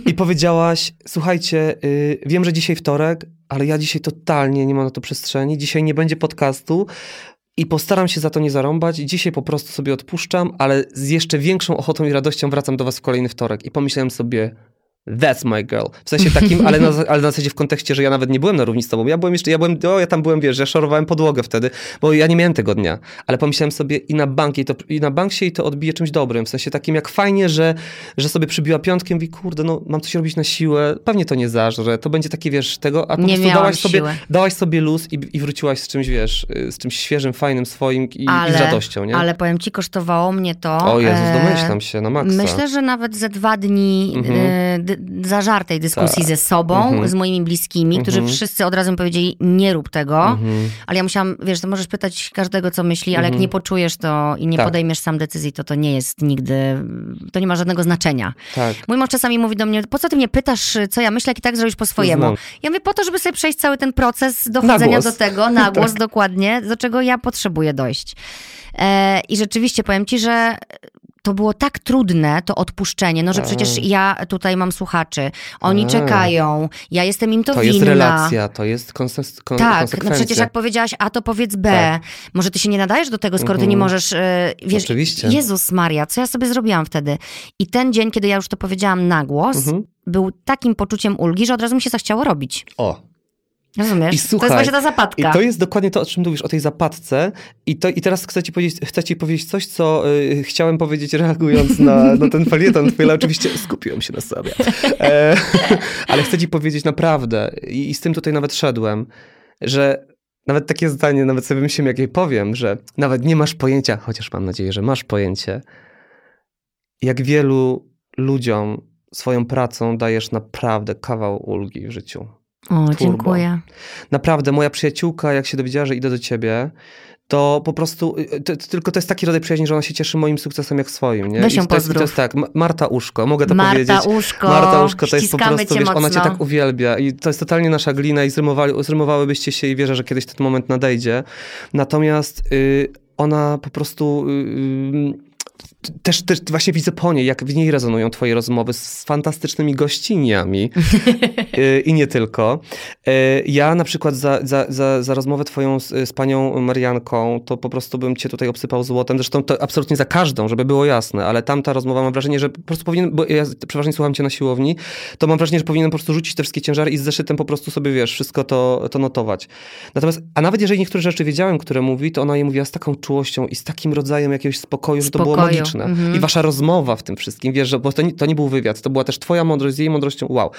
I powiedziałaś, słuchajcie, y, wiem, że dzisiaj wtorek, ale ja dzisiaj totalnie nie mam na to przestrzeni. Dzisiaj nie będzie podcastu i postaram się za to nie zarąbać. Dzisiaj po prostu sobie odpuszczam, ale z jeszcze większą ochotą i radością wracam do was w kolejny wtorek. I pomyślałem sobie, That's my girl. W sensie takim, ale na, ale na zasadzie w kontekście, że ja nawet nie byłem na równi z tobą. Ja byłem jeszcze, ja byłem, o, ja tam byłem, wiesz, ja szorowałem podłogę wtedy, bo ja nie miałem tego dnia. Ale pomyślałem sobie i na bank jej to, i na bank się jej to odbije czymś dobrym. W sensie takim, jak fajnie, że, że sobie przybiła piątkiem, mówi, kurde, no mam coś robić na siłę, pewnie to nie zażre, to będzie takie, wiesz, tego, a po Nie prostu dałaś sobie, dałaś sobie luz i, i wróciłaś z czymś, wiesz, y, z czymś świeżym, fajnym, swoim i, i z radością, nie? Ale powiem ci, kosztowało mnie to. O Jezus, e, domyślam się, na maksa. Myślę, że nawet ze dwa dni Mhm. Zażartej dyskusji Tak. ze sobą, Mhm. z moimi bliskimi, którzy Mhm. wszyscy od razu mi powiedzieli, nie rób tego. Mhm. Ale ja musiałam, wiesz, to możesz pytać każdego, co myśli, ale jak nie poczujesz to i nie Tak. podejmiesz sam decyzji, to to nie jest nigdy, to nie ma żadnego znaczenia. Tak. Mój mąż czasami mówi do mnie, po co ty mnie pytasz, co ja myślę, jak i tak zrobisz po swojemu. Znam. Ja mówię, po to, żeby sobie przejść cały ten proces dochodzenia do tego, na [laughs] głos Tak. dokładnie, do czego ja potrzebuję dojść. E, I rzeczywiście powiem ci, że to było tak trudne, to odpuszczenie, no że Tak. przecież ja tutaj mam słuchaczy, oni Tak. czekają, ja jestem im to, To winna. jest relacja, to jest konses- kon- Tak, no przecież jak powiedziałaś A, to powiedz B. Tak. Może ty się nie nadajesz do tego, skoro ty nie Mhm. możesz, e, wiesz, Oczywiście. Jezus Maria, co ja sobie zrobiłam wtedy? I ten dzień, kiedy ja już to powiedziałam na głos, Mhm. był takim poczuciem ulgi, że od razu mi się zachciało robić. O, Rozumiesz? I to słuchaj, jest właśnie ta I zapadka. to jest dokładnie to, o czym mówisz, o tej zapadce. I, to, i teraz chcę ci powiedzieć, chcę ci powiedzieć coś, co y, chciałem powiedzieć reagując na, na ten felieton twój, ale oczywiście skupiłem się na sobie. E, [laughs] ale chcę ci powiedzieć naprawdę, i, i z tym tutaj nawet szedłem, że nawet takie zdanie, nawet sobie myślałem, jak jej powiem, że nawet nie masz pojęcia, chociaż mam nadzieję, że masz pojęcie, jak wielu ludziom swoją pracą dajesz naprawdę kawał ulgi w życiu. O, dziękuję. Naprawdę, moja przyjaciółka, jak się dowiedziała, że idę do ciebie, to po prostu, y, to, to, tylko to jest taki rodzaj przyjaźni, że ona się cieszy moim sukcesem jak swoim, nie? Weź ją I to jest, to jest tak, Ma- Marta Uszko, mogę to Marta powiedzieć. Uszko, Marta Uszko to jest po prostu, wiesz, mocno. ona cię tak uwielbia i to jest totalnie nasza glina i zrymowałybyście się i wierzę, że kiedyś ten moment nadejdzie. Natomiast y, ona po prostu... Y, y, też, też właśnie widzę po niej, jak w niej rezonują twoje rozmowy z fantastycznymi gościniami [laughs] y, i nie tylko. Y, Ja na przykład za, za, za, za rozmowę twoją z, z panią Marianką, to po prostu bym cię tutaj obsypał złotem. Zresztą to absolutnie za każdą, żeby było jasne, ale tamta rozmowa mam wrażenie, że po prostu powinien, bo ja przeważnie słucham cię na siłowni, to mam wrażenie, że powinienem po prostu rzucić te wszystkie ciężary i z zeszytem po prostu sobie, wiesz, wszystko to, to notować. Natomiast, a nawet jeżeli niektóre rzeczy wiedziałem, które mówi, to ona je mówiła z taką czułością i z takim rodzajem jakiegoś spokoju, że to było Spokoju, magiczne. mhm. I wasza rozmowa w tym wszystkim, wiesz, że bo to nie, to nie był wywiad, to była też twoja mądrość z jej mądrością, wow.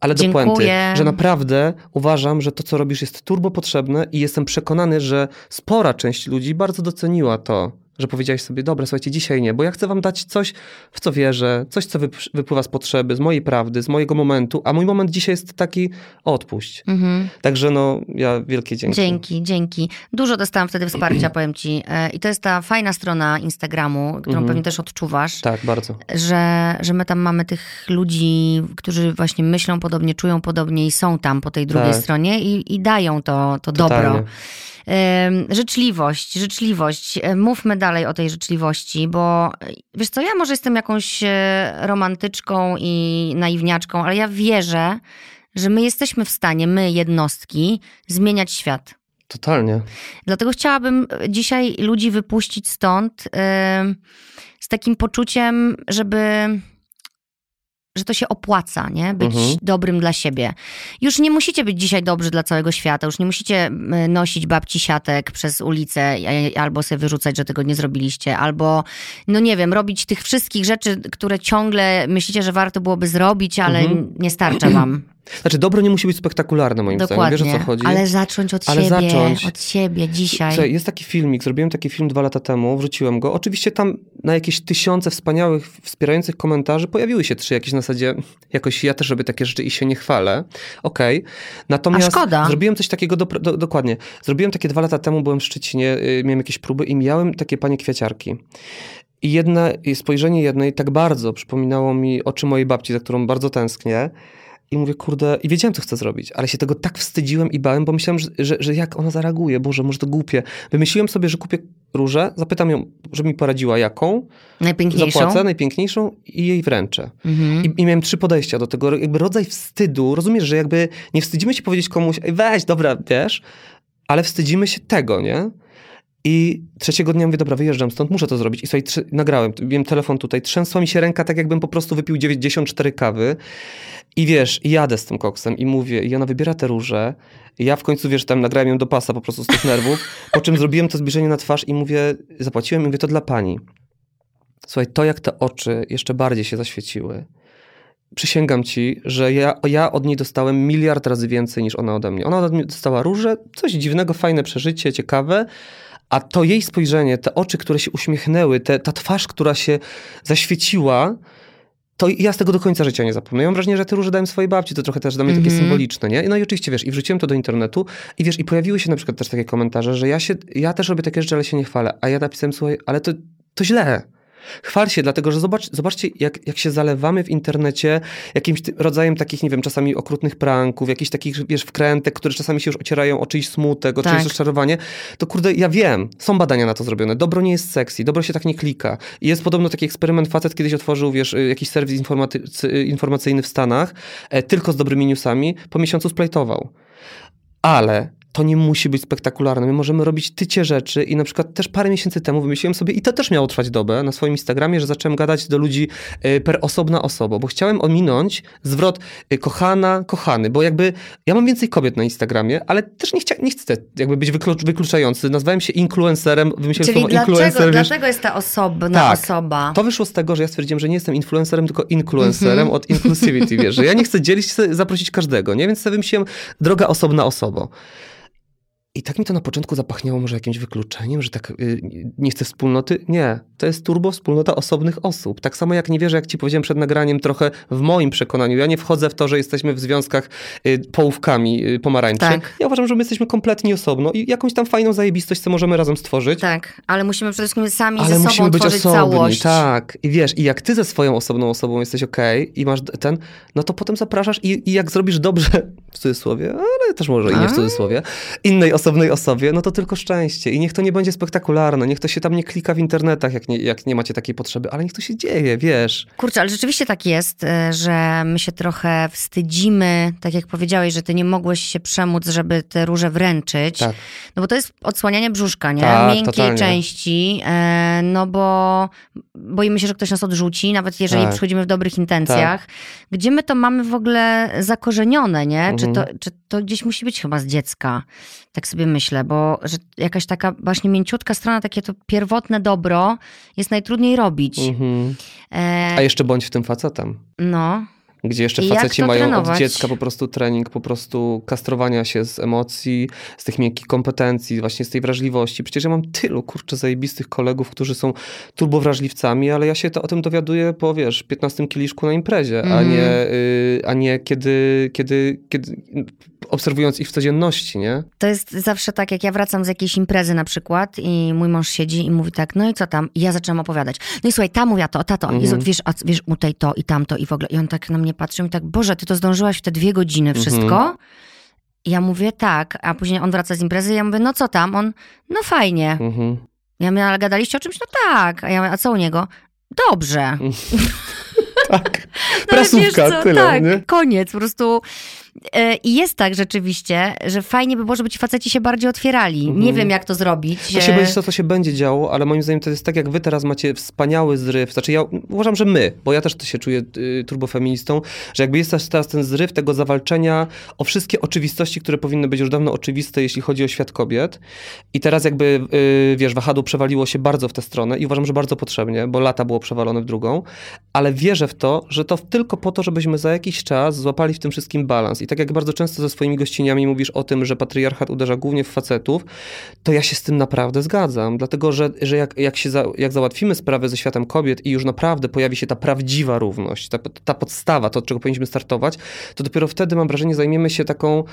Ale do puenty, że naprawdę uważam, że to, co robisz jest turbo potrzebne i jestem przekonany, że spora część ludzi bardzo doceniła to, że powiedziałeś sobie, dobra, słuchajcie, dzisiaj nie, bo ja chcę wam dać coś, w co wierzę, coś, co wyp- wypływa z potrzeby, z mojej prawdy, z mojego momentu, a mój moment dzisiaj jest taki, odpuść. Mhm. Także no, ja wielkie dzięki. Dzięki, dzięki. Dużo dostałam wtedy wsparcia, [clears throat] powiem ci. E, I to jest ta fajna strona Instagramu, którą Mhm. pewnie też odczuwasz. Tak, bardzo. że, że my tam mamy tych ludzi, którzy właśnie myślą podobnie, czują podobnie i są tam po tej drugiej Tak. stronie i, i dają to, to dobro. Totalnie. Ym, Życzliwość, życzliwość. E, Mówmy dalej o tej życzliwości, bo e, wiesz co, ja może jestem jakąś e, romantyczką i naiwniaczką, ale ja wierzę, że my jesteśmy w stanie, my jednostki, zmieniać świat. Totalnie. Dlatego chciałabym dzisiaj ludzi wypuścić stąd ym, z takim poczuciem, żeby. Że to się opłaca, nie? Być Mhm. dobrym dla siebie. Już nie musicie być dzisiaj dobrzy dla całego świata, już nie musicie nosić babci siatek przez ulicę albo sobie wyrzucać, że tego nie zrobiliście, albo, no nie wiem, robić tych wszystkich rzeczy, które ciągle myślicie, że warto byłoby zrobić, ale Mhm. nie starcza wam. Znaczy, dobro nie musi być spektakularne, moim Dokładnie. zdaniem. Wiesz o co chodzi? Ale zacząć od Ale siebie, zacząć. od siebie dzisiaj. Słuchaj, jest taki filmik, zrobiłem taki film dwa lata temu, wrzuciłem go. Oczywiście tam na jakieś tysiące wspaniałych, wspierających komentarzy pojawiły się trzy jakieś na zasadzie, jakoś ja też robię takie rzeczy i się nie chwalę. Okej. Natomiast A szkoda. zrobiłem coś takiego, do, do, dokładnie, zrobiłem takie dwa lata temu, byłem w Szczecinie, y, miałem jakieś próby i miałem takie panie kwiaciarki. I jedna, i spojrzenie jednej tak bardzo przypominało mi oczy mojej babci, za którą bardzo tęsknię. I mówię, kurde, i wiedziałem, co chcę zrobić, ale się tego tak wstydziłem i bałem, bo myślałem, że, że, że jak ona zareaguje, Boże, może to głupie. Wymyśliłem sobie, że kupię różę, zapytam ją, żeby mi poradziła jaką, Najpiękniejszą. zapłacę najpiękniejszą i jej wręczę. Mhm. I, I miałem trzy podejścia do tego, jakby rodzaj wstydu, rozumiesz, że jakby nie wstydzimy się powiedzieć komuś, weź, dobra, wiesz, ale wstydzimy się tego, nie? I trzeciego dnia mówię, dobra, wyjeżdżam stąd, muszę to zrobić. I trzy, nagrałem, miałem telefon tutaj, trzęsła mi się ręka tak, jakbym po prostu wypił 94 kawy. I wiesz, i jadę z tym koksem i mówię, i ona wybiera te róże. I ja w końcu, wiesz, tam nagrałem ją do pasa po prostu z tych nerwów, po czym zrobiłem to zbliżenie na twarz i mówię, zapłaciłem i mówię, to dla pani. Słuchaj, to jak te oczy jeszcze bardziej się zaświeciły. Przysięgam ci, że ja, ja od niej dostałem miliard razy więcej niż ona ode mnie. Ona od mnie dostała róże, coś dziwnego, fajne przeżycie, ciekawe, a to jej spojrzenie, te oczy, które się uśmiechnęły, te, ta twarz, która się zaświeciła, to ja z tego do końca życia nie zapomnę. Ja mam wrażenie, że te róże dałem swojej babci, to trochę też dla mnie takie Mhm. symboliczne, nie? No i oczywiście, wiesz, i wrzuciłem to do internetu i wiesz, i pojawiły się na przykład też takie komentarze, że ja się, ja też robię takie rzeczy, ale się nie chwalę. A ja napisałem, słuchaj, ale to, to źle. Chwal się, dlatego że zobacz, zobaczcie, jak, jak się zalewamy w internecie jakimś rodzajem takich, nie wiem, czasami okrutnych pranków, jakichś takich, wiesz, wkrętek, które czasami się już ocierają o czyjś smutek, o tak. czyjeś rozczarowanie. To kurde, ja wiem, są badania na to zrobione. Dobro nie jest sexy, dobro się tak nie klika. I jest podobno taki eksperyment, facet kiedyś otworzył, wiesz, jakiś serwis informacyjny w Stanach, e, tylko z dobrymi newsami, po miesiącu splajtował. Ale to nie musi być spektakularne. My możemy robić tycie rzeczy i na przykład też parę miesięcy temu wymyśliłem sobie, i to też miało trwać dobę, na swoim Instagramie, że zacząłem gadać do ludzi y, per osobna osoba, bo chciałem ominąć zwrot y, kochana, kochany, bo jakby ja mam więcej kobiet na Instagramie, ale też nie, chcia, nie chcę jakby być wyklucz, wykluczający. Nazwałem się influencerem, wymyśliłem Czyli słowo dlaczego, influencer. Wiesz, dlaczego jest ta osobna tak, osoba? To wyszło z tego, że ja stwierdziłem, że nie jestem influencerem, tylko influencerem mm -hmm. od inclusivity, wiesz, że ja nie chcę dzielić się, zaprosić każdego, nie? Więc sobie wymyśliłem droga osobna osoba. I tak mi to na początku zapachniało może jakimś wykluczeniem, że tak y, nie chcę wspólnoty. Nie, to jest turbo wspólnota osobnych osób. Tak samo jak nie wierzę, jak ci powiedziałem przed nagraniem, trochę w moim przekonaniu. Ja nie wchodzę w to, że jesteśmy w związkach y, połówkami y, pomarańczy. Tak. Ja uważam, że my jesteśmy kompletnie osobno i jakąś tam fajną zajebistość, co możemy razem stworzyć. Tak, ale musimy przede wszystkim sami ale ze sobą musimy być osobni, całość. Tak, i wiesz, i jak ty ze swoją osobną osobą jesteś okej okay, i masz ten, no to potem zapraszasz i, i jak zrobisz dobrze, w cudzysłowie, ale też może i nie w cudzysłowie, innej osobnej osobie, no to tylko szczęście. I niech to nie będzie spektakularne, niech to się tam nie klika w internetach, jak nie, jak nie macie takiej potrzeby, ale niech to się dzieje, wiesz. Kurczę, ale rzeczywiście tak jest, e, że my się trochę wstydzimy, tak jak powiedziałeś, że ty nie mogłeś się przemóc, żeby te róże wręczyć. Tak. No bo to jest odsłanianie brzuszka, nie? Tak, Miękkiej totalnie. części, e, no bo boimy się, że ktoś nas odrzuci, nawet jeżeli tak. przychodzimy w dobrych intencjach. Tak. Gdzie my to mamy w ogóle zakorzenione, nie? Mhm. Czy, to, czy to gdzieś musi być chyba z dziecka? Tak sobie myślę, bo że jakaś taka właśnie mięciutka strona, takie to pierwotne dobro jest najtrudniej robić. Mhm. E... A jeszcze bądź w tym facetem. No. Gdzie jeszcze faceci mają trenować? od dziecka po prostu trening, po prostu kastrowania się z emocji, z tych miękkich kompetencji, właśnie z tej wrażliwości. Przecież ja mam tylu, kurczę, zajebistych kolegów, którzy są turbowrażliwcami, ale ja się to o tym dowiaduję po, wiesz, 15 kieliszku na imprezie, mm. a mhm. nie, y, a nie kiedy, kiedy, kiedy obserwując ich w codzienności, nie? To jest zawsze tak, jak ja wracam z jakiejś imprezy na przykład i mój mąż siedzi i mówi tak, no i co tam? I ja zaczynam opowiadać. No i słuchaj, ta mówiła to, ta to, mhm. Jezu, wiesz, a, wiesz, u tej to i tamto i w ogóle. I on tak na mnie patrzy i tak, Boże, ty to zdążyłaś w te dwie godziny mhm. wszystko? Mhm. Ja mówię tak, a później on wraca z imprezy i ja mówię, no co tam? On, no fajnie. Mhm. Ja mówię, ale gadaliście o czymś? No tak. A ja mówię, a co u niego? Dobrze. [laughs] tak. Prasówka, no, tyle, tak, nie? koniec. Po prostu I jest tak rzeczywiście, że fajnie by było, żeby ci faceci się bardziej otwierali. Mhm. Nie wiem, jak to zrobić. To się, będzie, to, to się będzie działo, ale moim zdaniem to jest tak, jak wy teraz macie wspaniały zryw. Znaczy ja uważam, że my, bo ja też to się czuję y, turbofeministą, że jakby jest teraz ten zryw tego zawalczenia o wszystkie oczywistości, które powinny być już dawno oczywiste, jeśli chodzi o świat kobiet. I teraz jakby, y, wiesz, wahadło przewaliło się bardzo w tę stronę i uważam, że bardzo potrzebnie, bo lata było przewalone w drugą, ale wierzę w to, że to tylko po to, żebyśmy za jakiś czas złapali w tym wszystkim balans i tak jak bardzo często ze swoimi gościniami mówisz o tym, że patriarchat uderza głównie w facetów, to ja się z tym naprawdę zgadzam. Dlatego, że, że jak, jak, się za, jak załatwimy sprawę ze światem kobiet i już naprawdę pojawi się ta prawdziwa równość, ta, ta podstawa, to od czego powinniśmy startować, to dopiero wtedy mam wrażenie, zajmiemy się taką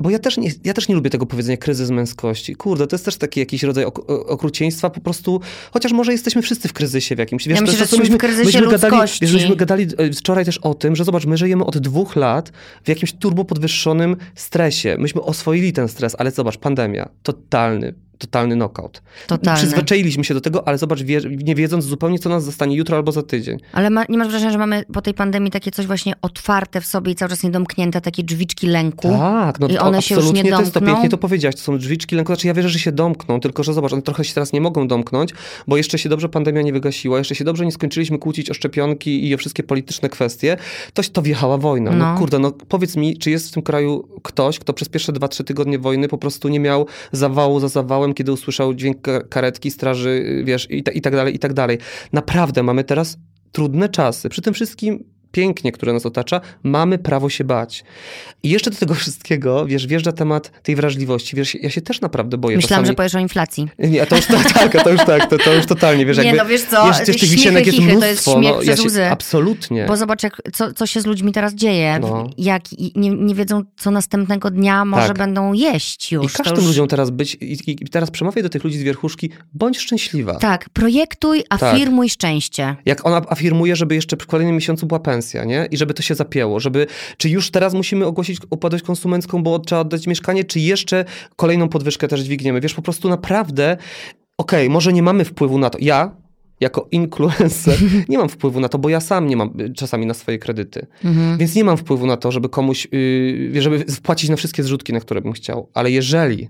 bo ja też, nie, ja też nie lubię tego powiedzenia kryzys męskości. Kurde, to jest też taki jakiś rodzaj ok okrucieństwa po prostu, chociaż może jesteśmy wszyscy w kryzysie w jakimś. Wiesz, ja myślę, że jesteśmy w kryzysie myśmy gadali, wiesz, myśmy gadali e, wczoraj też o tym, że zobacz, my żyjemy od dwóch lat w jakimś turbo podwyższonym stresie. Myśmy oswoili ten stres, ale zobacz, pandemia, totalny, totalny knockout. Totalny. Przyzwyczailiśmy się do tego, ale zobacz, wie, nie wiedząc zupełnie, co nas zostanie jutro albo za tydzień. Ale ma, nie masz wrażenia, że mamy po tej pandemii takie coś właśnie otwarte w sobie i cały czas niedomknięte, takie drzwiczki lęku? Tak, no i one się już nie domkną? to jest to pięknie to powiedziałaś, to są drzwiczki lęku. Znaczy ja wierzę, że się domkną, tylko że zobacz, one trochę się teraz nie mogą domknąć, bo jeszcze się dobrze pandemia nie wygasiła, jeszcze się dobrze nie skończyliśmy kłócić o szczepionki i o wszystkie polityczne kwestie, to, to wjechała wojna. No. no kurde, no powiedz mi, czy jest w tym kraju ktoś, kto przez pierwsze dwa, trzy tygodnie wojny po prostu nie miał zawału za zawałem, kiedy usłyszał dźwięk karetki, straży, wiesz, i, i tak dalej, i tak dalej. Naprawdę mamy teraz trudne czasy. Przy tym wszystkim pięknie, które nas otacza, mamy prawo się bać. I jeszcze do tego [laughs] wszystkiego, wiesz, wjeżdża temat tej wrażliwości. Wiesz, ja się też naprawdę boję Myślałam, czasami... że powiesz o inflacji. Nie, to już tak, [laughs] tak, to już tak, to, to już totalnie, wiesz, Nie, jakby... no wiesz co, wiesz, tych śmiechy, wisienek jest chichy, to mnóstwo. jest śmiech no, ja się, łzy. absolutnie. Bo zobacz, jak, co, co się z ludźmi teraz dzieje. No. Jak nie, nie wiedzą, co następnego dnia może Tak. będą jeść już. I każ tym już... ludziom teraz być, i, i teraz przemawiaj do tych ludzi z wierchuszki, bądź szczęśliwa. Tak, projektuj, afirmuj szczęście. Jak ona afirmuje, żeby jeszcze w kolejnym miesiącu była pensja, nie? I żeby to się zapięło, żeby, czy już teraz musimy ogłosić upadłość konsumencką, bo trzeba oddać mieszkanie, czy jeszcze kolejną podwyżkę też dźwigniemy. Wiesz, po prostu naprawdę, okej, może nie mamy wpływu na to. Ja, jako influencer, [laughs] nie mam wpływu na to, bo ja sam nie mam y, czasami na swoje kredyty. Mhm. Więc nie mam wpływu na to, żeby komuś, yy, żeby wpłacić na wszystkie zrzutki, na które bym chciał. Ale jeżeli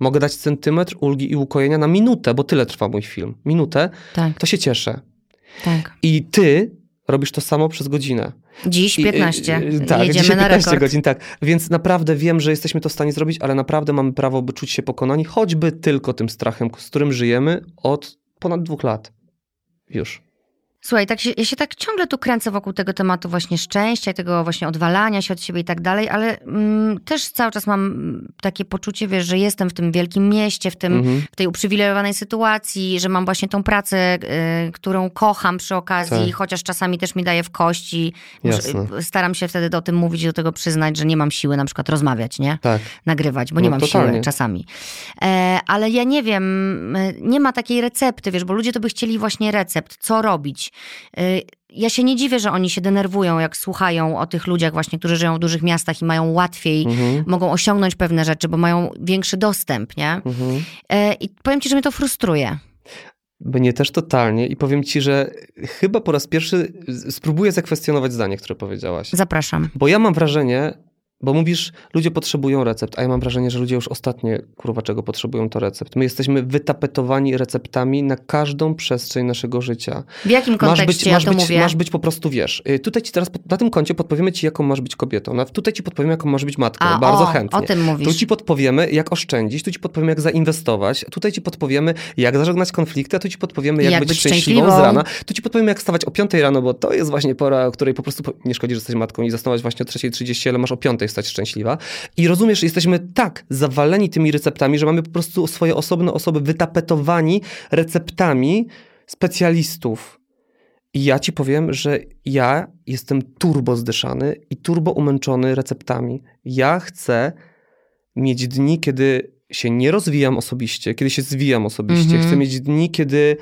mogę dać centymetr ulgi i ukojenia na minutę, bo tyle trwa mój film, minutę, Tak, to się cieszę. tak. I ty robisz to samo przez godzinę. Dziś I- 15. i- i- tak, Jedziemy dzisiaj na 15 rekord. godzin, tak. Więc naprawdę wiem, że jesteśmy to w stanie zrobić, ale naprawdę mamy prawo, by czuć się pokonani, choćby tylko tym strachem, z którym żyjemy od ponad dwóch lat. Już. Słuchaj, tak się, ja się tak ciągle tu kręcę wokół tego tematu właśnie szczęścia i tego właśnie odwalania się od siebie i tak dalej, ale mm, też cały czas mam mm, takie poczucie, wiesz, że jestem w tym wielkim mieście, w, tym, Mhm. w tej uprzywilejowanej sytuacji, że mam właśnie tą pracę, y, którą kocham przy okazji, Tak. chociaż czasami też mi daje w kości. Jasne. Staram się wtedy o tym mówić do tego przyznać, że nie mam siły na przykład rozmawiać, nie? Tak. nagrywać, bo nie No, mam totalnie. siły czasami. E, ale ja nie wiem, e, nie ma takiej recepty, wiesz, bo ludzie to by chcieli właśnie recept, co robić. E, ja się nie dziwię, że oni się denerwują, jak słuchają o tych ludziach właśnie, którzy żyją w dużych miastach i mają łatwiej, Mhm. mogą osiągnąć pewne rzeczy, bo mają większy dostęp, nie? Mhm. E, I powiem ci, że mnie to frustruje. Mnie też totalnie i powiem ci, że chyba po raz pierwszy spróbuję zakwestionować zdanie, które powiedziałaś. Zapraszam. Bo ja mam wrażenie, bo mówisz, ludzie potrzebują recept, a ja mam wrażenie, że ludzie już ostatnie, kurwa, czego potrzebują, to recept. My jesteśmy wytapetowani receptami na każdą przestrzeń naszego życia. W jakim kontekście masz być, ja masz to być, mówię? Masz być po prostu, wiesz, y, tutaj ci teraz, na tym koncie podpowiemy ci, jaką masz być kobietą. Na, tutaj ci podpowiemy, jaką masz być matką. A, Bardzo o, chętnie. o tym mówisz. Tu ci podpowiemy, jak oszczędzić, tu ci podpowiemy, jak zainwestować, tutaj ci podpowiemy, jak zażegnać konflikty, a tu ci podpowiemy, jak, Jak być, być szczęśliwą z rana. Tu ci podpowiemy, jak wstawać o 5 rano, bo to jest właśnie pora, o której po prostu nie szkodzi, że jesteś matką i zasnąłeś właśnie o 3.30, ale masz o 5 stać szczęśliwa. I rozumiesz, jesteśmy tak zawaleni tymi receptami, że mamy po prostu swoje osobne osoby wytapetowani receptami specjalistów. I ja ci powiem, że ja jestem turbo zdyszany i turbo umęczony receptami. Ja chcę mieć dni, kiedy się nie rozwijam osobiście, kiedy się zwijam osobiście. Mhm. Chcę mieć dni, kiedy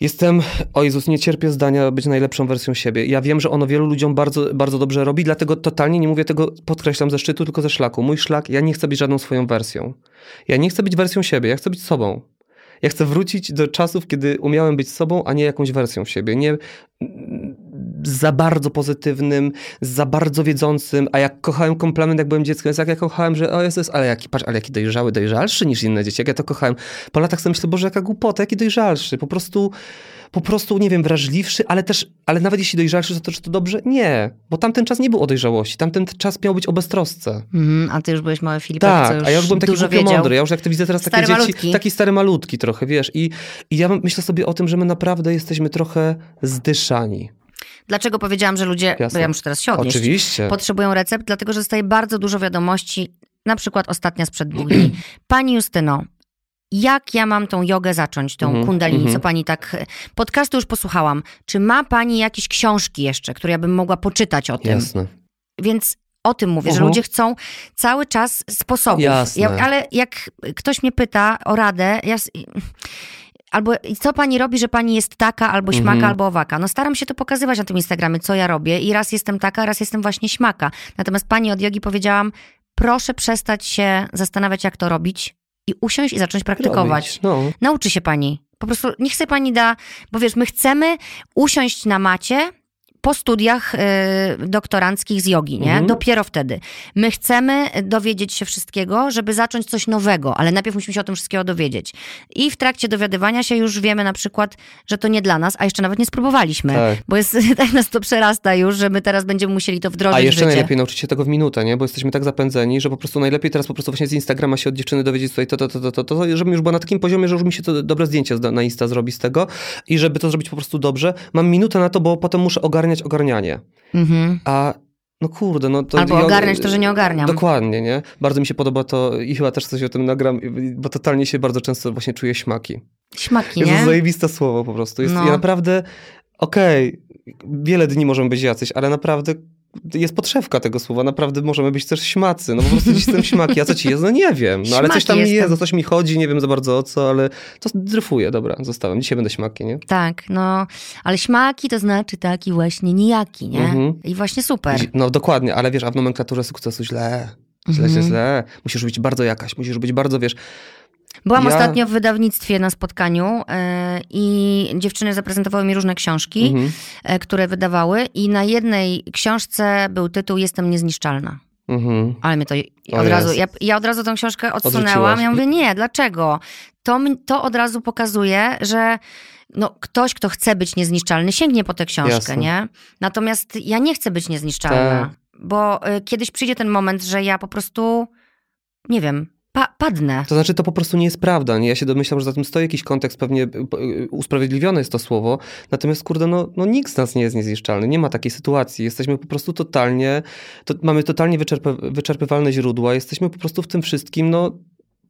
jestem, o Jezus, nie cierpię zdania być najlepszą wersją siebie. Ja wiem, że ono wielu ludziom bardzo, bardzo dobrze robi, dlatego totalnie nie mówię tego, podkreślam ze szczytu, tylko ze szlaku. Mój szlak, ja nie chcę być żadną swoją wersją. Ja nie chcę być wersją siebie, ja chcę być sobą. Ja chcę wrócić do czasów, kiedy umiałem być sobą, a nie jakąś wersją siebie. Nie za bardzo pozytywnym, za bardzo wiedzącym, a jak kochałem komplement, jak byłem dzieckiem, jest jak ja kochałem, że o Jezus, ale jaki, patrz, ale jaki dojrzały, dojrzalszy niż inne dzieci, jak ja to kochałem. Po latach sobie myślę, Boże, jaka głupota, jaki dojrzalszy, po prostu, po prostu, nie wiem, wrażliwszy, ale też, ale nawet jeśli dojrzalszy, to, to czy to dobrze? Nie, bo tamten czas nie był o dojrzałości, tamten czas miał być o beztrosce. Mhm, a ty już byłeś mały Filipek, Tak, a ja już byłem taki głupio mądry. Ja już jak to widzę teraz takie dzieci, taki stary malutki trochę, wiesz. I, I ja myślę sobie o tym, że my naprawdę jesteśmy trochę zdyszani. Dlaczego powiedziałam, że ludzie, bo Jasne. ja muszę teraz się odnieść, Oczywiście. potrzebują recept? Dlatego, że dostaję bardzo dużo wiadomości, na przykład ostatnia sprzed dwóch dni. [clears throat] Pani Justyno, jak ja mam tą jogę zacząć, tą Mhm, kundalini, mhm. co pani tak... Podcastu już posłuchałam. Czy ma pani jakieś książki jeszcze, które ja bym mogła poczytać o tym? Jasne. Więc o tym mówię, że Mhm. ludzie chcą cały czas sposobów. Jasne. Ja, ale jak ktoś mnie pyta o radę, ja... Albo i co pani robi, że pani jest taka, albo śmaka, Mhm. albo owaka? No staram się to pokazywać na tym Instagramie, co ja robię i raz jestem taka, raz jestem właśnie śmaka. Natomiast pani od jogi powiedziałam, proszę przestać się zastanawiać, jak to robić i usiąść i zacząć praktykować. No. Nauczy się pani. Po prostu niech sobie pani da, bo wiesz, my chcemy usiąść na macie po studiach y, doktoranckich z jogi, nie? Mhm. Dopiero wtedy. My chcemy dowiedzieć się wszystkiego, żeby zacząć coś nowego, ale najpierw musimy się o tym wszystkiego dowiedzieć. I w trakcie dowiadywania się już wiemy na przykład, że to nie dla nas, a jeszcze nawet nie spróbowaliśmy. Tak. Bo jest, [laughs] tak nas to przerasta już, że my teraz będziemy musieli to wdrożyć A jeszcze najlepiej nauczyć się tego w minutę, nie? Bo jesteśmy tak zapędzeni, że po prostu najlepiej teraz po prostu właśnie z Instagrama się od dziewczyny dowiedzieć tutaj to, to, to, to, to, to żebym już była na takim poziomie, że już mi się to dobre zdjęcie na Insta zrobi z tego i żeby to zrobić po prostu dobrze. Mam minutę na to, bo potem muszę ogarniać ogarnianie. Mhm. A no kurde, no to... Albo ja- ogarniać to, że nie ogarniam. Dokładnie, nie? Bardzo mi się podoba to i chyba też coś o tym nagram, bo totalnie się bardzo często właśnie czuję śmaki. Śmaki, Jest to nie? zajebiste słowo po prostu. Jest, No. Ja naprawdę, okej, wiele dni możemy być jacyś, ale naprawdę jest podszewka tego słowa, naprawdę możemy być też śmacy. No po prostu jestem śmaki, a co ci jest? No nie wiem, no ale coś tam mi jest, o coś mi chodzi, nie wiem za bardzo o co, ale to dryfuję, dobra, zostałem. Dzisiaj będę śmaki, nie? Tak, no, ale śmaki to znaczy taki właśnie nijaki, nie? Mhm. I właśnie super. No dokładnie, ale wiesz, a w nomenklaturze sukcesu źle. Źle, Mhm. źle, źle. Musisz być bardzo jakaś, musisz być bardzo, wiesz, Byłam Ja- ostatnio w wydawnictwie na spotkaniu yy, i dziewczyny zaprezentowały mi różne książki, mhm, e, które wydawały i na jednej książce był tytuł Jestem niezniszczalna. mhm. Ale mnie to O od razu, Jezu. ja, ja od razu tą książkę odsunęłam. Odrzuciłaś. Ja mówię, nie, dlaczego? To, to od razu pokazuje, że no, ktoś, kto chce być niezniszczalny, sięgnie po tę książkę, Jasne. nie? Natomiast ja nie chcę być niezniszczalna, Tak. bo y, kiedyś przyjdzie ten moment, że ja po prostu, nie wiem, pa- padnę. To znaczy, to po prostu nie jest prawda. Nie? Ja się domyślam, że za tym stoi jakiś kontekst, pewnie y, y, usprawiedliwione jest to słowo. Natomiast, kurde, no, no nikt z nas nie jest niezniszczalny. Nie ma takiej sytuacji. Jesteśmy po prostu totalnie, to, mamy totalnie wyczerpy, wyczerpywalne źródła. Jesteśmy po prostu w tym wszystkim, no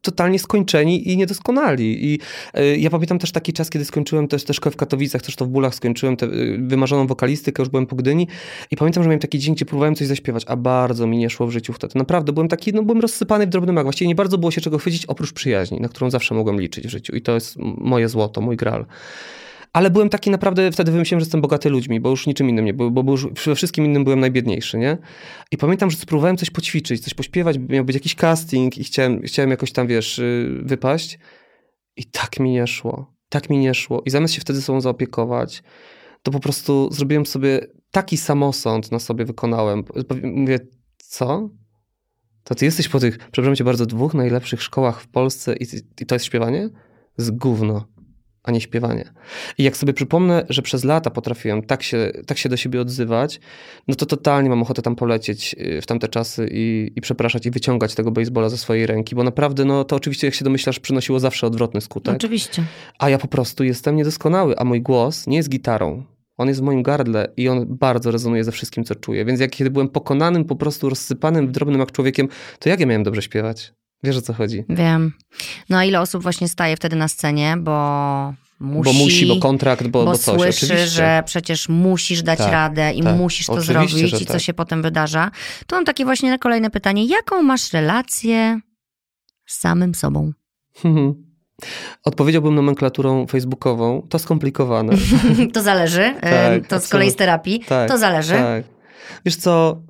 totalnie skończeni i niedoskonali. I y, ja pamiętam też taki czas, kiedy skończyłem też, też szkołę w Katowicach, też to w Bólach skończyłem tę y, wymarzoną wokalistykę, już byłem po Gdyni i pamiętam, że miałem taki dzień, gdzie próbowałem coś zaśpiewać, a bardzo mi nie szło w życiu wtedy. Naprawdę, byłem taki, no byłem rozsypany w drobny mak. Właściwie nie bardzo było się czego chwycić, oprócz przyjaźni, na którą zawsze mogłem liczyć w życiu i to jest moje złoto, mój gral. Ale byłem taki naprawdę, wtedy wymyśliłem, że jestem bogaty ludźmi, bo już niczym innym nie był, bo, bo już we wszystkim innym byłem najbiedniejszy, nie? I pamiętam, że spróbowałem coś poćwiczyć, coś pośpiewać, miał być jakiś casting i chciałem, chciałem jakoś tam, wiesz, y, wypaść. I tak mi nie szło. Tak mi nie szło. I zamiast się wtedy sobą zaopiekować, to po prostu zrobiłem sobie taki samosąd na sobie wykonałem. Mówię, co? To ty jesteś po tych, przepraszam cię bardzo, dwóch najlepszych szkołach w Polsce i, i to jest śpiewanie? Z gówno, a nie śpiewanie. I jak sobie przypomnę, że przez lata potrafiłem tak się, tak się do siebie odzywać, no to totalnie mam ochotę tam polecieć y, w tamte czasy i, i przepraszać i wyciągać tego baseballa ze swojej ręki, bo naprawdę, no to oczywiście, jak się domyślasz, przynosiło zawsze odwrotny skutek. Oczywiście. A ja po prostu jestem niedoskonały, a mój głos nie jest gitarą. On jest w moim gardle i on bardzo rezonuje ze wszystkim, co czuję. Więc jak kiedy byłem pokonanym, po prostu rozsypanym, drobnym jak człowiekiem, to jak ja miałem dobrze śpiewać? Wiesz o co chodzi? Wiem. No a ile osób właśnie staje wtedy na scenie, bo musi... bo musi, bo kontrakt, bo, bo bo coś. słyszy, Oczywiście. że przecież musisz dać Tak, radę i tak. musisz to zrobić i co tak. się potem wydarza. To mam takie właśnie kolejne pytanie. Jaką masz relację z samym sobą? [laughs] Odpowiedziałbym nomenklaturą facebookową. To skomplikowane. [laughs] to zależy. Tak, to z kolei z terapii. Tak, to zależy. Tak. Wiesz co,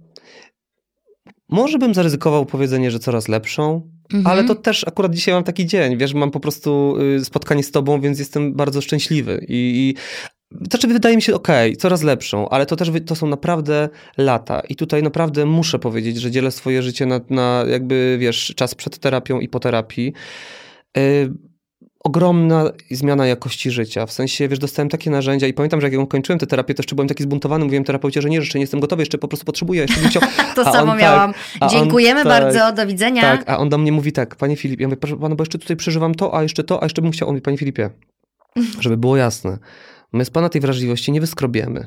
może bym zaryzykował powiedzenie, że coraz lepszą, Mhm. ale to też akurat dzisiaj mam taki dzień. Wiesz, mam po prostu y, spotkanie z tobą, więc jestem bardzo szczęśliwy. I, i znaczy wydaje mi się, okej, coraz lepszą, ale to też to są naprawdę lata. I tutaj naprawdę muszę powiedzieć, że dzielę swoje życie na, na jakby, wiesz, czas przed terapią i po terapii. Y, ogromna zmiana jakości życia. W sensie, wiesz, dostałem takie narzędzia i pamiętam, że jak ją kończyłem tę terapię, to jeszcze byłem taki zbuntowany, mówiłem terapeucie, że nie, jeszcze nie jestem gotowy, jeszcze po prostu potrzebuję, jeszcze bym chciał... [laughs] To A samo on miałam. tak, a on Dziękujemy tak, bardzo, do widzenia. Tak, a on do mnie mówi tak, panie Filip, ja mówię, proszę pana, bo jeszcze tutaj przeżywam to, a jeszcze to, a jeszcze bym chciał. On mówi, panie Filipie, [laughs] żeby było jasne, my z pana tej wrażliwości nie wyskrobiemy.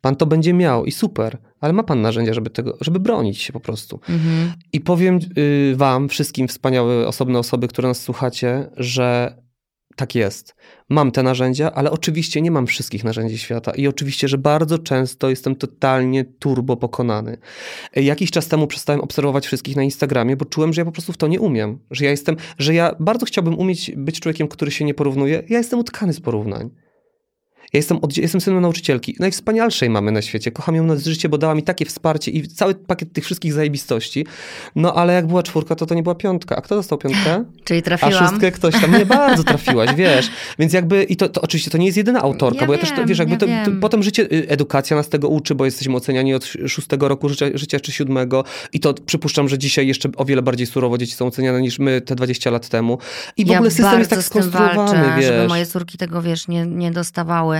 Pan to będzie miał i super, ale ma pan narzędzia, żeby tego, żeby bronić się po prostu. Mhm. I powiem y, wam, wszystkim wspaniałe, osobne osoby, które nas słuchacie, że tak jest. Mam te narzędzia, ale oczywiście nie mam wszystkich narzędzi świata i oczywiście, że bardzo często jestem totalnie turbo pokonany. Jakiś czas temu przestałem obserwować wszystkich na Instagramie, bo czułem, że ja po prostu w to nie umiem. Że ja jestem, że ja bardzo chciałbym umieć być człowiekiem, który się nie porównuje. Ja jestem utkany z porównań. Ja jestem, oddzie- jestem synem nauczycielki, najwspanialszej mamy na świecie. Kocham ją na życie, bo dała mi takie wsparcie i cały pakiet tych wszystkich zajebistości. No ale jak była czwórka, to to nie była piątka. A kto dostał piątkę? [laughs] Czyli A trafiłam. szóstkę ktoś tam nie bardzo trafiłaś, wiesz. Więc jakby, i to, to oczywiście to nie jest jedyna autorka, Ja bo ja też, to, wiem, wiesz, jakby ja to, to, potem życie, y, edukacja nas tego uczy, bo jesteśmy oceniani od szóstego roku życia, życia czy siódmego i to przypuszczam, że dzisiaj jeszcze o wiele bardziej surowo dzieci są oceniane niż my te 20 lat temu. I w ja ogóle system jest tak skonstruowany, walczę, wiesz. żeby moje córki tego, wiesz, nie, nie dostawały.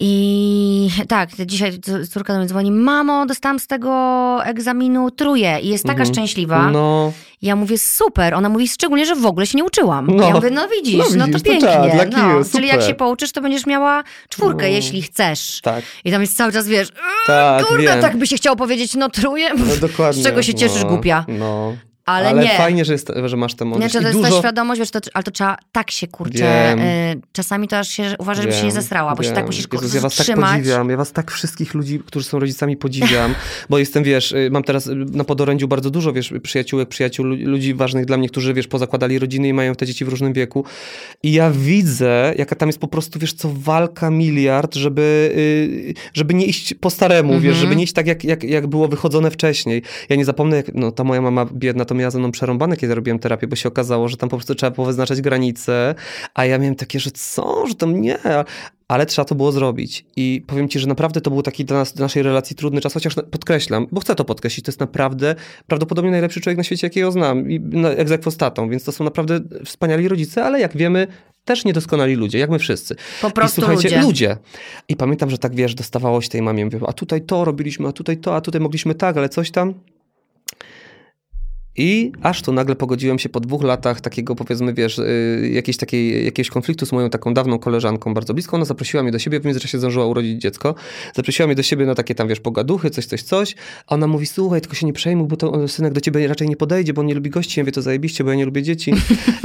I tak, dzisiaj córka do mnie dzwoni, mamo, dostałam z tego egzaminu truje i jest taka Mhm. szczęśliwa. No, Ja mówię, super. Ona mówi, szczególnie, że w ogóle się nie uczyłam. No. Ja mówię, no widzisz, No no, widzisz, to to pięknie. czad, no. kiju, Czyli jak się pouczysz, to będziesz miała czwórkę, No. jeśli chcesz. tak, I tam jest cały czas, wiesz, tak, kurde, wiem. tak by się chciało powiedzieć, no truje, No, dokładnie. z czego się cieszysz, no, głupia. No. Ale, Ale, nie. fajnie, że, jest, że masz tę Nie, mądrość. to I jest dużo... ta świadomość, wiesz, to, ale to trzeba tak się kurczę. Wiem. Y, czasami to aż się uważa, żeby się nie Wiem, zesrała, bo się wiem. tak musisz Jezus, ja was tak podziwiam, ja was tak wszystkich ludzi, którzy są rodzicami podziwiam, [laughs] bo jestem, wiesz, y, mam teraz y, na podorędziu bardzo dużo, wiesz, przyjaciółek, przyjaciół, lu- ludzi ważnych dla mnie, którzy, wiesz, pozakładali rodziny i mają te dzieci w różnym wieku i ja widzę, jaka tam jest po prostu, wiesz, co walka miliard, żeby, y, żeby nie iść po staremu, wiesz, Mhm. żeby nie iść tak, jak, jak, jak było wychodzone wcześniej. Ja nie zapomnę, jak, no ta moja mama biedna, to miała ze mną przerąbane, kiedy robiłem terapię, bo się okazało, że tam po prostu trzeba było wyznaczać granice, a ja miałem takie, że co, że tam nie, ale trzeba to było zrobić. I powiem ci, że naprawdę to był taki dla, nas, dla naszej relacji trudny czas, chociaż na- podkreślam, bo chcę to podkreślić, to jest naprawdę prawdopodobnie najlepszy człowiek na świecie, jakiego znam, i na- egzekwo z tatą, więc to są naprawdę wspaniali rodzice, ale jak wiemy, też niedoskonali ludzie, jak my wszyscy. Po prostu I słuchajcie, ludzie. ludzie. I pamiętam, że tak wiesz, dostawało się tej mamie, mówię, a tutaj to robiliśmy, a tutaj to, a tutaj mogliśmy tak, ale coś tam. I aż tu nagle pogodziłem się po dwóch latach takiego, powiedzmy, wiesz, y, jakiejś takiej, jakiegoś konfliktu z moją taką dawną koleżanką bardzo bliską. Ona zaprosiła mnie do siebie, w międzyczasie zdążyła urodzić dziecko. Zaprosiła mnie do siebie na takie tam, wiesz, pogaduchy, coś, coś, coś. A ona mówi, słuchaj, tylko się nie przejmuj, bo to synek do ciebie raczej nie podejdzie, bo on nie lubi gości. Ja mówię, to zajebiście, bo ja nie lubię dzieci.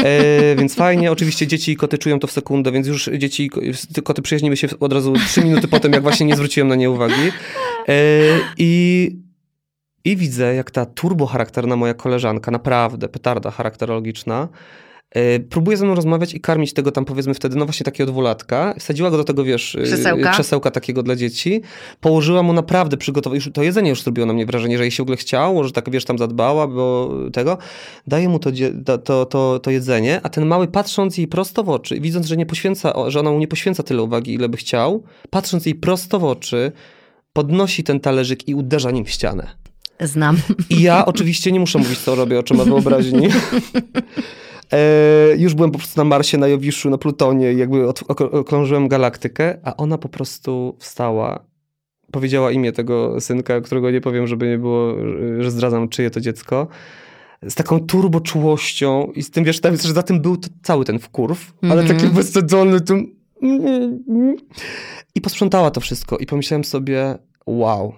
E, [laughs] więc fajnie. Oczywiście dzieci i koty czują to w sekundę, więc już dzieci i ko- koty przyjaźnimy się od razu trzy minuty potem, jak właśnie nie zwróciłem na nie uwagi. E, I i widzę, jak ta turbocharakterna moja koleżanka, naprawdę petarda charakterologiczna, yy, próbuje ze mną rozmawiać i karmić tego tam powiedzmy wtedy, no właśnie takiego dwulatka. Wsadziła go do tego, wiesz, yy, Krzesełka. krzesełka takiego dla dzieci. Położyła mu naprawdę przygotować, już to jedzenie już zrobiło na mnie wrażenie, że jej się w ogóle chciało, że tak, wiesz, tam zadbała, bo tego. Daje mu to, to, to, to jedzenie, a ten mały patrząc jej prosto w oczy, widząc, że nie poświęca, że ona mu nie poświęca tyle uwagi, ile by chciał, patrząc jej prosto w oczy, podnosi ten talerzyk i uderza nim w ścianę. Znam. I ja oczywiście nie muszę mówić, co robię oczyma wyobraźni. [laughs] E, już byłem po prostu na Marsie, na Jowiszu, na Plutonie jakby od, okrążyłem galaktykę, a ona po prostu wstała, powiedziała imię tego synka, którego nie powiem, żeby nie było, że- zdradzam, czyje to dziecko, z taką turboczułością i z tym, wiesz, tam, że za tym był to cały ten wkurw, ale Mhm. taki wysadzony tym... I posprzątała to wszystko i pomyślałem sobie, wow.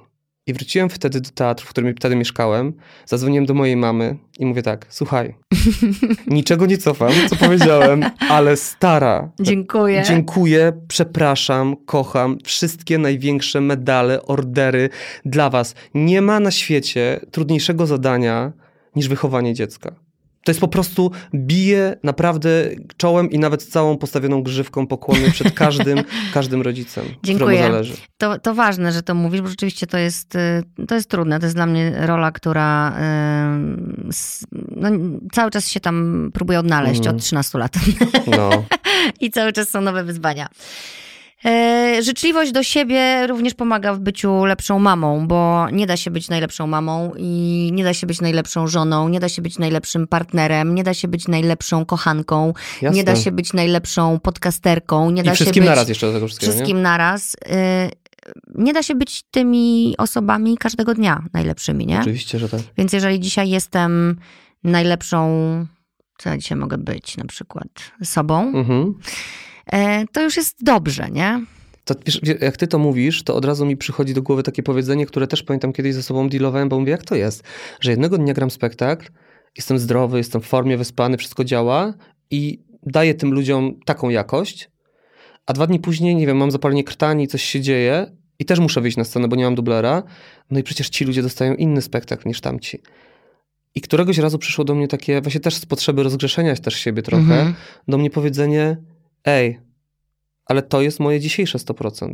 I wróciłem wtedy do teatru, w którym wtedy mieszkałem. Zadzwoniłem do mojej mamy i mówię tak, słuchaj, [laughs] niczego nie cofam, co powiedziałem, ale stara, Dziękuję. Dziękuję, przepraszam, kocham. Wszystkie największe medale, ordery dla Was. Nie ma na świecie trudniejszego zadania niż wychowanie dziecka. To jest po prostu bije naprawdę czołem i nawet całą postawioną grzywką pokłony przed każdym, [laughs] każdym rodzicem, Dziękuję. zależy. To, to ważne, że to mówisz, bo rzeczywiście to jest, y, to jest trudne. To jest dla mnie rola, która y, no, cały czas się tam próbuje odnaleźć Mhm. od 13 lat. No. [laughs] I cały czas są nowe wyzwania. E, życzliwość do siebie również pomaga w byciu lepszą mamą, bo nie da się być najlepszą mamą i nie da się być najlepszą żoną, nie da się być najlepszym partnerem, nie da się być najlepszą kochanką, Jasne. nie da się być najlepszą podcasterką, nie I da się wszystkim być naraz jeszcze do tego wszystkiego, wszystkim nie? naraz. Y, Nie da się być tymi osobami każdego dnia najlepszymi, nie? Oczywiście, że tak. Więc jeżeli dzisiaj jestem najlepszą, co ja dzisiaj mogę być, na przykład sobą, Mhm. E, to już jest dobrze, nie? To, wiesz, jak ty to mówisz, to od razu mi przychodzi do głowy takie powiedzenie, które też pamiętam kiedyś ze sobą dealowałem, bo mówię, jak to jest, że jednego dnia gram spektakl, jestem zdrowy, jestem w formie, wyspany, wszystko działa i daję tym ludziom taką jakość, a dwa dni później, nie wiem, mam zapalenie krtani, coś się dzieje i też muszę wyjść na scenę, bo nie mam dublera, no i przecież ci ludzie dostają inny spektakl niż tamci. I któregoś razu przyszło do mnie takie, właśnie też z potrzeby rozgrzeszenia też siebie trochę, Mhm. do mnie powiedzenie, ej, ale to jest moje dzisiejsze 100%.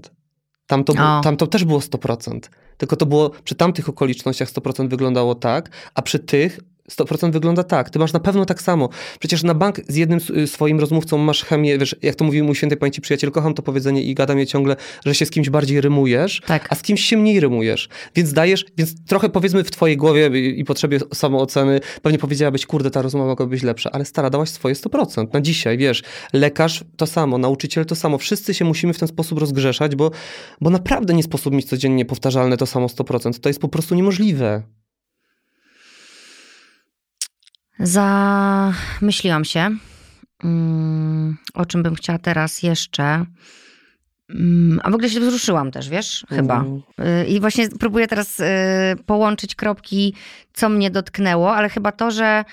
Tam to, tam to też było 100%. Tylko to było przy tamtych okolicznościach 100% wyglądało tak, a przy tych 100% wygląda tak. Ty masz na pewno tak samo. Przecież na bank z jednym y, swoim rozmówcą masz chemię, wiesz, jak to mówił mój świętej pamięci przyjaciel, kocham to powiedzenie i gadam je ciągle, że się z kimś bardziej rymujesz, Tak. a z kimś się mniej rymujesz. Więc dajesz, więc trochę powiedzmy w twojej głowie i, i potrzebie samooceny, pewnie powiedziałabyś, kurde, ta rozmowa mogła być lepsza, ale stara, dałaś swoje 100%. Na dzisiaj, wiesz, lekarz to samo, nauczyciel to samo. Wszyscy się musimy w ten sposób rozgrzeszać, bo, bo naprawdę nie sposób mieć codziennie powtarzalne to samo 100%. To jest po prostu niemożliwe. Zamyśliłam się, mm, o czym bym chciała teraz jeszcze. Mm, A w ogóle się wzruszyłam też, wiesz, chyba. Y, I właśnie próbuję teraz y, połączyć kropki, co mnie dotknęło, ale chyba to, że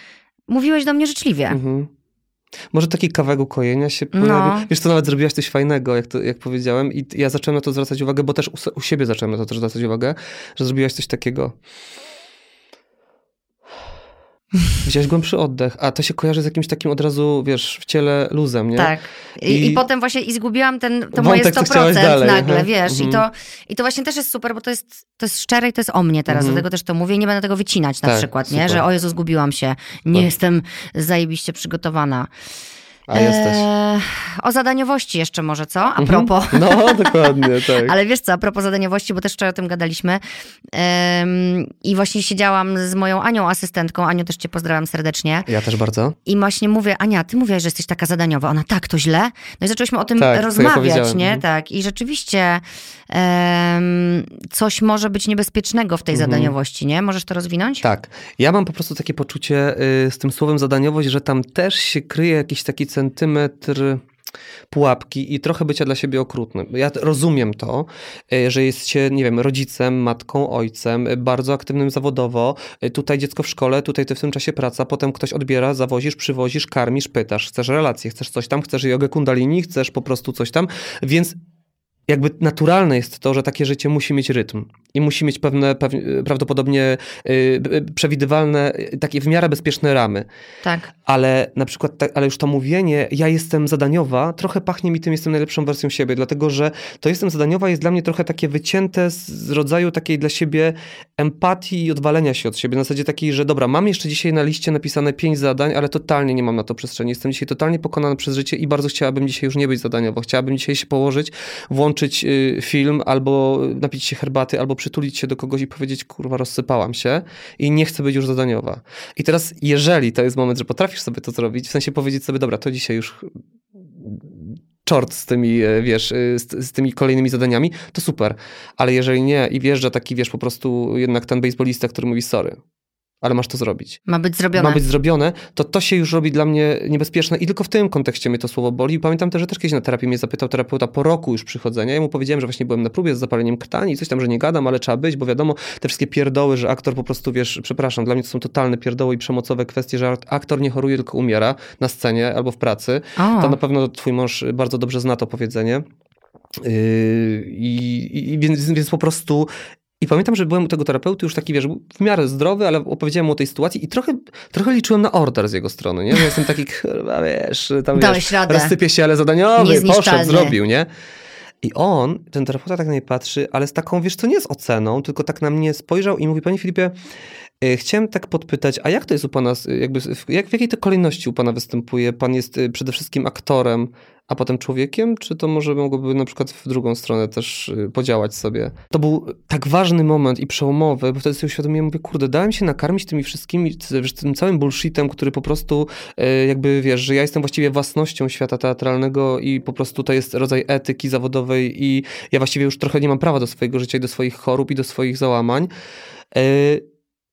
mówiłeś do mnie życzliwie. Mhm. Może taki kawałek ukojenia się No. pojawi. Wiesz, to nawet zrobiłaś coś fajnego, jak, to, jak powiedziałem i ja zacząłem na to zwracać uwagę, bo też u, u siebie zacząłem na to też zwracać uwagę, że zrobiłaś coś takiego. [laughs] Wziąłeś głębszy oddech, a to się kojarzy z jakimś takim od razu, wiesz, w ciele luzem, nie? Tak. I, I, I- potem właśnie i zgubiłam ten, to moje co 100% chciałaś dalej, nagle, aha. wiesz. I, Mhm. to, I to właśnie też jest super, bo to jest, to jest szczere i to jest o mnie teraz, Mhm. dlatego też to mówię i nie będę tego wycinać na Tak, przykład, nie? super. Że o Jezu, zgubiłam się, nie Tak. jestem zajebiście przygotowana. A jesteś. Eee, o zadaniowości jeszcze może, co? A Mhm. propos. No, dokładnie, [laughs] tak. Ale wiesz co, a propos zadaniowości, bo też wczoraj o tym gadaliśmy em, i właśnie siedziałam z moją Anią, asystentką, Aniu też cię pozdrawiam serdecznie Ja też bardzo. i właśnie mówię, Ania, ty mówiłaś, że jesteś taka zadaniowa. Ona, tak, to źle. No i zaczęłyśmy o tym Tak, ja rozmawiać, powiedziałem. nie? Mhm. Tak. I rzeczywiście coś może być niebezpiecznego w tej Mhm. zadaniowości, nie? Możesz to rozwinąć? Tak. Ja mam po prostu takie poczucie y, z tym słowem zadaniowość, że tam też się kryje jakiś taki centymetr pułapki i trochę bycia dla siebie okrutnym. Ja rozumiem to, y, że jest się, nie wiem, rodzicem, matką, ojcem, y, bardzo aktywnym zawodowo. y, Tutaj dziecko w szkole, tutaj ty w tym czasie praca, potem ktoś odbiera, zawozisz, przywozisz, karmisz, pytasz, chcesz relacje, chcesz coś tam, chcesz jogę kundalini, chcesz po prostu coś tam, więc jakby naturalne jest to, że takie życie musi mieć rytm i musi mieć pewne, pewnie, prawdopodobnie y, y, przewidywalne, y, takie w miarę bezpieczne ramy. Tak. Ale na przykład, ale już to mówienie, ja jestem zadaniowa, trochę pachnie mi tym, jestem najlepszą wersją siebie, dlatego że to jestem zadaniowa jest dla mnie trochę takie wycięte z, rodzaju takiej dla siebie empatii i odwalenia się od siebie. Na zasadzie takiej, że dobra, mam jeszcze dzisiaj na liście napisane pięć zadań, ale totalnie nie mam na to przestrzeni. Jestem dzisiaj totalnie pokonany przez życie i bardzo chciałabym dzisiaj już nie być zadaniowo. Chciałabym dzisiaj się położyć, włączyć film albo napić się herbaty, albo przytulić się do kogoś i powiedzieć, kurwa, rozsypałam się i nie chcę być już zadaniowa. I teraz, jeżeli to jest moment, że potrafisz sobie to zrobić, w sensie powiedzieć sobie, dobra, to dzisiaj już czort z tymi, e, wiesz, e, z, z tymi kolejnymi zadaniami, to super. Ale jeżeli nie i wjeżdża taki, wiesz, po prostu jednak ten baseballista, który mówi sorry, ale masz to zrobić. Ma być zrobione. Ma być zrobione, to to się już robi dla mnie niebezpieczne i tylko w tym kontekście mnie to słowo boli. Pamiętam też, że też kiedyś na terapii mnie zapytał terapeuta po roku już przychodzenia. Ja mu powiedziałem, że właśnie byłem na próbie z zapaleniem krtani i coś tam, że nie gadam, ale trzeba być, bo wiadomo, te wszystkie pierdoły, że aktor po prostu, wiesz, przepraszam, dla mnie to są totalne pierdoły i przemocowe kwestie, że aktor nie choruje, tylko umiera na scenie albo w pracy. O, To na pewno twój mąż bardzo dobrze zna to powiedzenie. Yy, I, i więc, więc po prostu. I pamiętam, że byłem u tego terapeuty już taki, wiesz, w miarę zdrowy, ale opowiedziałem mu o tej sytuacji i trochę, trochę liczyłem na order z jego strony, nie? Że jestem taki, kurwa, wiesz, tam Dałeś wiesz, radę. rozsypie się, ale zadaniowy, poszedł, zrobił, nie? I on, ten terapeuta tak na mnie patrzy, ale z taką, wiesz, co nie z oceną, tylko tak na mnie spojrzał i mówi, panie Filipie, chciałem tak podpytać, a jak to jest u pana, jakby, w- jak, w jakiej to kolejności u pana występuje? Pan jest y, przede wszystkim aktorem, a potem człowiekiem, czy to może mogłoby na przykład w drugą stronę też y, podziałać sobie? To był tak ważny moment i przełomowy, bo wtedy sobie uświadomiłem, mówię, kurde, dałem się nakarmić tymi wszystkimi, tym całym bullshitem, który po prostu jakby, wiesz, że ja jestem właściwie własnością świata teatralnego i po prostu to jest rodzaj etyki zawodowej i ja właściwie już trochę nie mam prawa do swojego życia i do swoich chorób i do swoich załamań.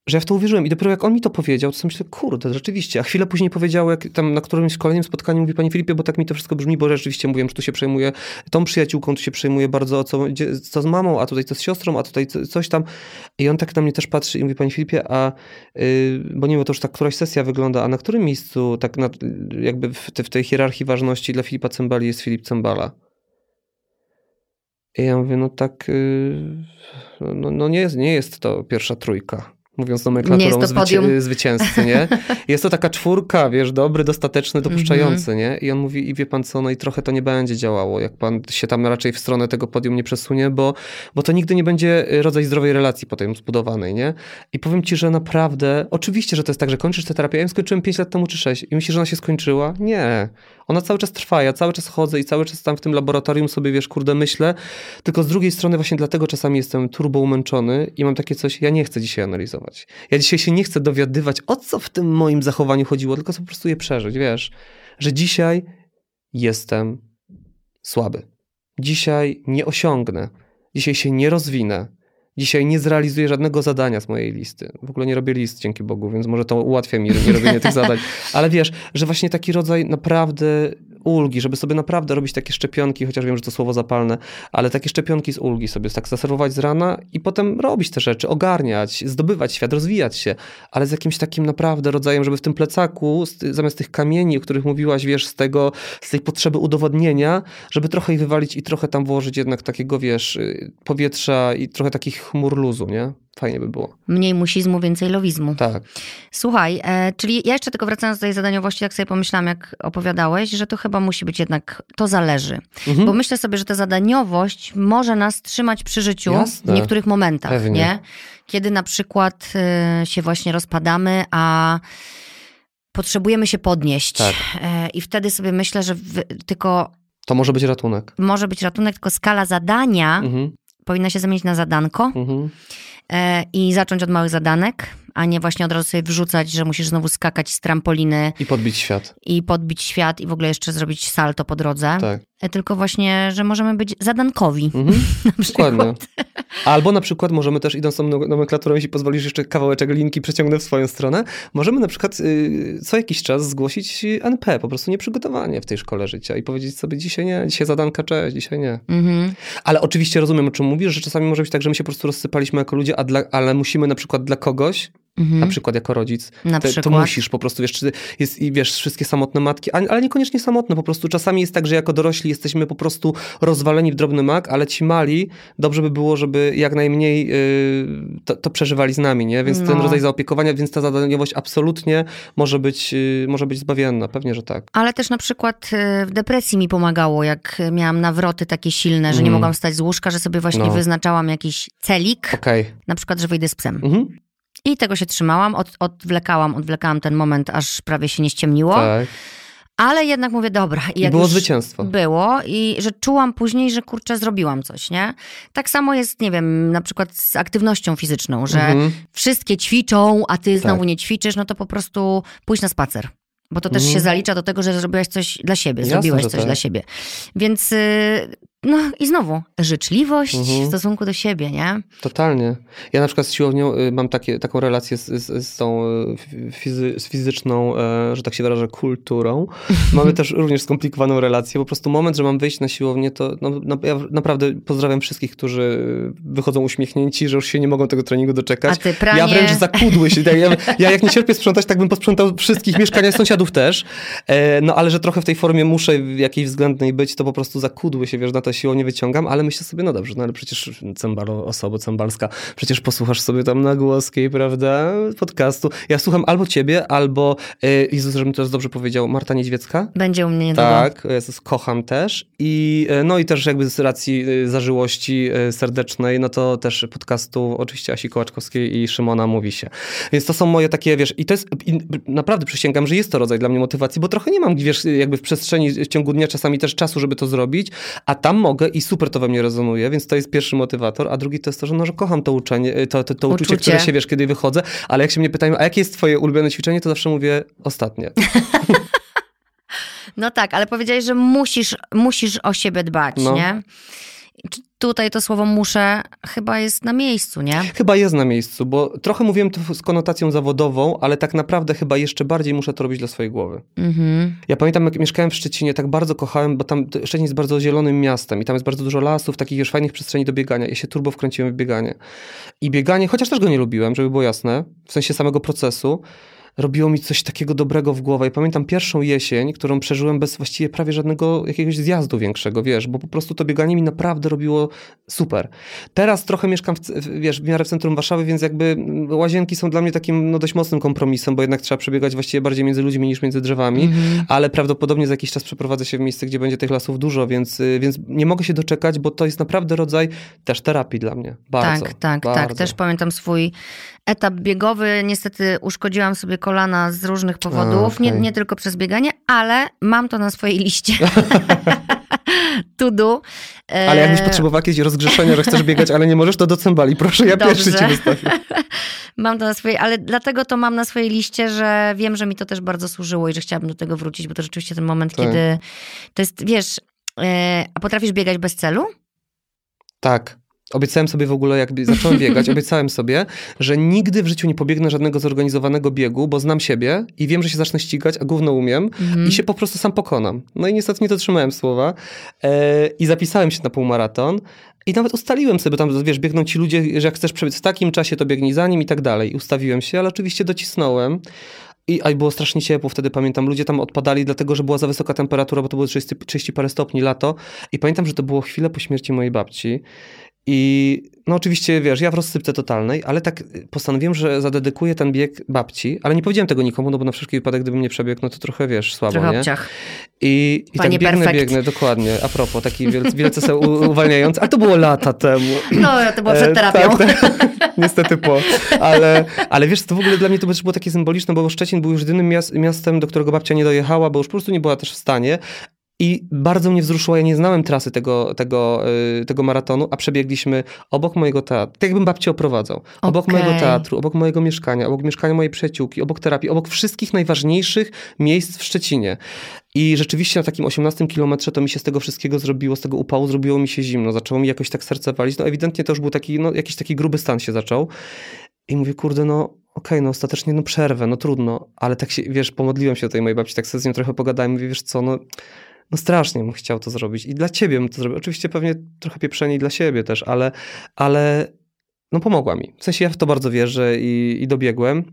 Że ja w to uwierzyłem. I dopiero jak on mi to powiedział, to sobie myślę, kurde, rzeczywiście. A chwilę później powiedział, jak tam na którymś kolejnym spotkaniu mówi, panie Filipie, bo tak mi to wszystko brzmi, bo rzeczywiście mówiłem, że tu się przejmuje tą przyjaciółką, tu się przejmuje bardzo, co, co z mamą, a tutaj co z siostrą, a tutaj co, coś tam. I on tak na mnie też patrzy i mówi, panie Filipie, a yy, bo nie wiem, to już tak któraś sesja wygląda, a na którym miejscu tak na, jakby w, te, w tej hierarchii ważności dla Filipa Cembali jest Filip Cembala? I ja mówię, no tak, yy, no, no nie, jest, nie jest to pierwsza trójka. Mówiąc nomenklaturą Nie zwyci- [laughs] zwycięzcy, nie? Jest to taka czwórka, wiesz, dobry, dostateczny, dopuszczający, nie? I on mówi, i wie pan co, no i trochę to nie będzie działało, jak pan się tam raczej w stronę tego podium nie przesunie, bo, bo to nigdy nie będzie rodzaj zdrowej relacji potem zbudowanej, nie? I powiem ci, że naprawdę, oczywiście, że to jest tak, że kończysz tę terapię, ja ją skończyłem 5 lat temu czy 6 i myślisz, że ona się skończyła? Nie. Ona cały czas trwa, ja cały czas chodzę i cały czas tam w tym laboratorium sobie, wiesz, kurde, myślę, tylko z drugiej strony właśnie dlatego czasami jestem turbo umęczony i mam takie coś, ja nie chcę dzisiaj analizować. Ja dzisiaj się nie chcę dowiadywać, o co w tym moim zachowaniu chodziło, tylko po prostu je przeżyć, wiesz, że dzisiaj jestem słaby. Dzisiaj nie osiągnę. Dzisiaj się nie rozwinę. Dzisiaj nie zrealizuję żadnego zadania z mojej listy. W ogóle nie robię list, dzięki Bogu, więc może to ułatwia mi nie robienie tych [laughs] zadań. Ale wiesz, że właśnie taki rodzaj naprawdę ulgi, żeby sobie naprawdę robić takie szczepionki, chociaż wiem, że to słowo zapalne, ale takie szczepionki z ulgi sobie tak zaserwować z rana i potem robić te rzeczy, ogarniać, zdobywać świat, rozwijać się, ale z jakimś takim naprawdę rodzajem, żeby w tym plecaku, zamiast tych kamieni, o których mówiłaś, wiesz, z tego, z tej potrzeby udowodnienia, żeby trochę ich wywalić i trochę tam włożyć jednak takiego, wiesz, powietrza i trochę takich chmur luzu, nie? Fajnie by było. Mniej musizmu, więcej lowizmu. Tak. Słuchaj, e, czyli ja jeszcze tylko wracając do tej zadaniowości, tak sobie pomyślałam, jak opowiadałeś, że to chyba musi być jednak, to zależy. Mhm. Bo myślę sobie, że ta zadaniowość może nas trzymać przy życiu Jasne. w niektórych momentach, Pewnie. nie? Kiedy na przykład e, się właśnie rozpadamy, a potrzebujemy się podnieść. Tak. E, I wtedy sobie myślę, że tylko To może być ratunek. może być ratunek, tylko skala zadania Mhm. powinna się zamienić na zadanko Mhm. E, i zacząć od małych zadanek, a nie właśnie od razu sobie wrzucać, że musisz znowu skakać z trampoliny I podbić świat. i podbić świat i w ogóle jeszcze zrobić salto po drodze. Tak. E, Tylko właśnie, że możemy być zadankowi. Mhm. [laughs] Dokładnie. Albo na przykład możemy też, idąc tą no- nomenklaturą, jeśli pozwolisz jeszcze kawałeczek linki przeciągnę w swoją stronę, możemy na przykład y, co jakiś czas zgłosić NP, po prostu nieprzygotowanie w tej szkole życia i powiedzieć sobie dzisiaj nie, dzisiaj zadanka, cześć, dzisiaj nie. Mhm. Ale oczywiście rozumiem, o czym mówisz, że czasami może być tak, że my się po prostu rozsypaliśmy jako ludzie, a dla, ale musimy na przykład dla kogoś, Mhm. na przykład jako rodzic, Na to, to musisz po prostu, wiesz, jest, wiesz, wszystkie samotne matki, ale niekoniecznie samotne, po prostu czasami jest tak, że jako dorośli jesteśmy po prostu rozwaleni w drobny mak, ale ci mali, dobrze by było, żeby jak najmniej yy, to, to przeżywali z nami, nie? Więc ten No. rodzaj zaopiekowania, więc ta zadaniowość absolutnie może być, yy, może być zbawienna, pewnie, że tak. Ale też na przykład e, w depresji mi pomagało, jak miałam nawroty takie silne, że nie Mhm. mogłam wstać z łóżka, że sobie właśnie No. wyznaczałam jakiś celik, Okej. na przykład, że wyjdę z psem. Mhm. I tego się trzymałam, od, odwlekałam, odwlekałam ten moment, aż prawie się nie ściemniło. Tak. Ale jednak mówię, dobra. I było zwycięstwo. Było i że czułam później, że kurczę, zrobiłam coś, nie? Tak samo jest, nie wiem, na przykład z aktywnością fizyczną, że Mhm. wszystkie ćwiczą, a ty znowu Tak. nie ćwiczysz, no to po prostu pójdź na spacer. Bo to też Mhm. się zalicza do tego, że zrobiłaś coś dla siebie, Jasne, zrobiłeś że coś tak. dla siebie. Więc, y, no i znowu, życzliwość Mhm. w stosunku do siebie, nie? Totalnie. Ja na przykład z siłownią y, mam takie, taką relację z, z, z tą y, fizy, z fizyczną, e, że tak się wyrażę, kulturą. [laughs] Mamy też również skomplikowaną relację. Po prostu moment, że mam wyjść na siłownię, to no, no, ja naprawdę pozdrawiam wszystkich, którzy wychodzą uśmiechnięci, że już się nie mogą tego treningu A doczekać. ty pranie... Ja wręcz zakudły się. Ja, ja jak nie cierpię sprzątać, tak bym posprzątał wszystkich mieszkania sąsiadów też. E, no ale że trochę w tej formie muszę w jakiejś względnej być, to po prostu zakudły się, wiesz, na to siłownię wyciągam, ale myślę sobie, no dobrze, no ale przecież cembalo, osoba cembalska, przecież posłuchasz sobie tam nagłoskiej, prawda, podcastu. Ja słucham albo ciebie, albo, e, Jezus, żebym teraz dobrze powiedział, Marta Niedźwiecka. Będzie u mnie niedługo. Tak, Jezus, kocham też. I e, no i też jakby z racji e, zażyłości e, serdecznej, no to też podcastu oczywiście Asi Kołaczkowskiej i Szymona mówi się. Więc to są moje takie, wiesz, i to jest, i naprawdę przysięgam, że jest to rodzaj dla mnie motywacji, bo trochę nie mam, wiesz, jakby w przestrzeni w ciągu dnia czasami też czasu, żeby to zrobić, a tam mogę i super to we mnie rezonuje, więc to jest pierwszy motywator, a drugi to jest to, że no, że kocham to uczenie, to, to, to uczucie, Uczucie. które się, wiesz, kiedy wychodzę, ale jak się mnie pytają, a jakie jest twoje ulubione ćwiczenie, to zawsze mówię ostatnie. [laughs] No tak, ale powiedziałeś, że musisz, musisz o siebie dbać, No. nie? Czy Tutaj to słowo muszę chyba jest na miejscu, nie? Chyba jest na miejscu, bo trochę mówiłem to z konotacją zawodową, ale tak naprawdę chyba jeszcze bardziej muszę to robić dla swojej głowy. Mhm. Ja pamiętam, jak mieszkałem w Szczecinie, tak bardzo kochałem, bo tam Szczecin jest bardzo zielonym miastem i tam jest bardzo dużo lasów, takich już fajnych przestrzeni do biegania. Ja się turbo wkręciłem w bieganie. I bieganie, chociaż też go nie lubiłem, żeby było jasne, w sensie samego procesu, robiło mi coś takiego dobrego w głowę. I pamiętam pierwszą jesień, którą przeżyłem bez właściwie prawie żadnego jakiegoś zjazdu większego, wiesz, bo po prostu to bieganie mi naprawdę robiło super. Teraz trochę mieszkam, w, wiesz, w miarę w centrum Warszawy, więc jakby łazienki są dla mnie takim no, dość mocnym kompromisem, bo jednak trzeba przebiegać właściwie bardziej między ludźmi niż między drzewami, mhm. ale prawdopodobnie za jakiś czas przeprowadzę się w miejsce, gdzie będzie tych lasów dużo, więc, więc nie mogę się doczekać, bo to jest naprawdę rodzaj też terapii dla mnie. Bardzo, tak, tak, bardzo. tak. Też pamiętam swój etap biegowy. Niestety uszkodziłam sobie kolana z różnych powodów, okay. nie, nie tylko przez bieganie, ale mam to na swojej liście. [laughs] to do. Ale jakbyś e, potrzebowała jakieś rozgrzeszenia, że chcesz biegać, ale nie możesz, to do cymbali. Proszę, ja Dobrze. pierwszy ci wystawię. [laughs] mam to na swojej, ale dlatego to mam na swojej liście, że wiem, że mi to też bardzo służyło i że chciałabym do tego wrócić, bo to rzeczywiście ten moment, tak. kiedy to jest, wiesz, e, a potrafisz biegać bez celu? Tak. Obiecałem sobie w ogóle, jak zacząłem [laughs] biegać, obiecałem sobie, że nigdy w życiu nie pobiegnę żadnego zorganizowanego biegu, bo znam siebie i wiem, że się zacznę ścigać, a gówno umiem mm. i się po prostu sam pokonam. No i niestety nie dotrzymałem słowa e, i zapisałem się na półmaraton. I nawet ustaliłem sobie, tam wiesz, biegną ci ludzie, że jak chcesz przebiec w takim czasie, to biegnij za nim i tak dalej. ustawiłem się, ale oczywiście docisnąłem. I a było strasznie ciepło wtedy, pamiętam. Ludzie tam odpadali, dlatego że była za wysoka temperatura, bo to było 30, 30 parę stopni lato. I pamiętam, że to było chwilę po śmierci mojej babci. I no oczywiście, wiesz, ja w rozsypce totalnej, ale tak postanowiłem, że zadedykuję ten bieg babci, ale nie powiedziałem tego nikomu, no bo na wszelki wypadek, gdybym nie przebiegł, no to trochę, wiesz, słabo, trochę nie? Obciach. I, i tak biegnę, biegnę, dokładnie, a propos, taki wielce, wielce sobie uwalniając, ale to było lata temu. No, to było przed e, terapią. E, tak, tak, [laughs] niestety po, ale, ale wiesz, to w ogóle dla mnie to było takie symboliczne, bo Szczecin był już jedynym miastem, do którego babcia nie dojechała, bo już po prostu nie była też w stanie, i bardzo mnie wzruszyło, ja nie znałem trasy tego, tego, yy, tego maratonu, a przebiegliśmy obok mojego teatru, tak jakbym babcię oprowadzał. Obok okay. mojego teatru, obok mojego mieszkania, obok mieszkania mojej przyjaciółki, obok terapii, obok wszystkich najważniejszych miejsc w Szczecinie. I rzeczywiście na takim 18 kilometrze to mi się z tego wszystkiego zrobiło, z tego upału zrobiło mi się zimno, zaczęło mi jakoś tak serce walić. No ewidentnie to już był taki, no jakiś taki gruby stan się zaczął. I mówię, kurde, no okej, okay, no ostatecznie no przerwę, no trudno, ale tak się, wiesz, pomodliłem się do tej mojej babci, tak sobie z nią trochę pogadałem, mówię, wiesz co, no no strasznie bym chciał to zrobić i dla ciebie bym to zrobił. Oczywiście pewnie trochę pieprzenie i dla siebie też, ale, ale no pomogła mi. W sensie ja w to bardzo wierzę i, i dobiegłem.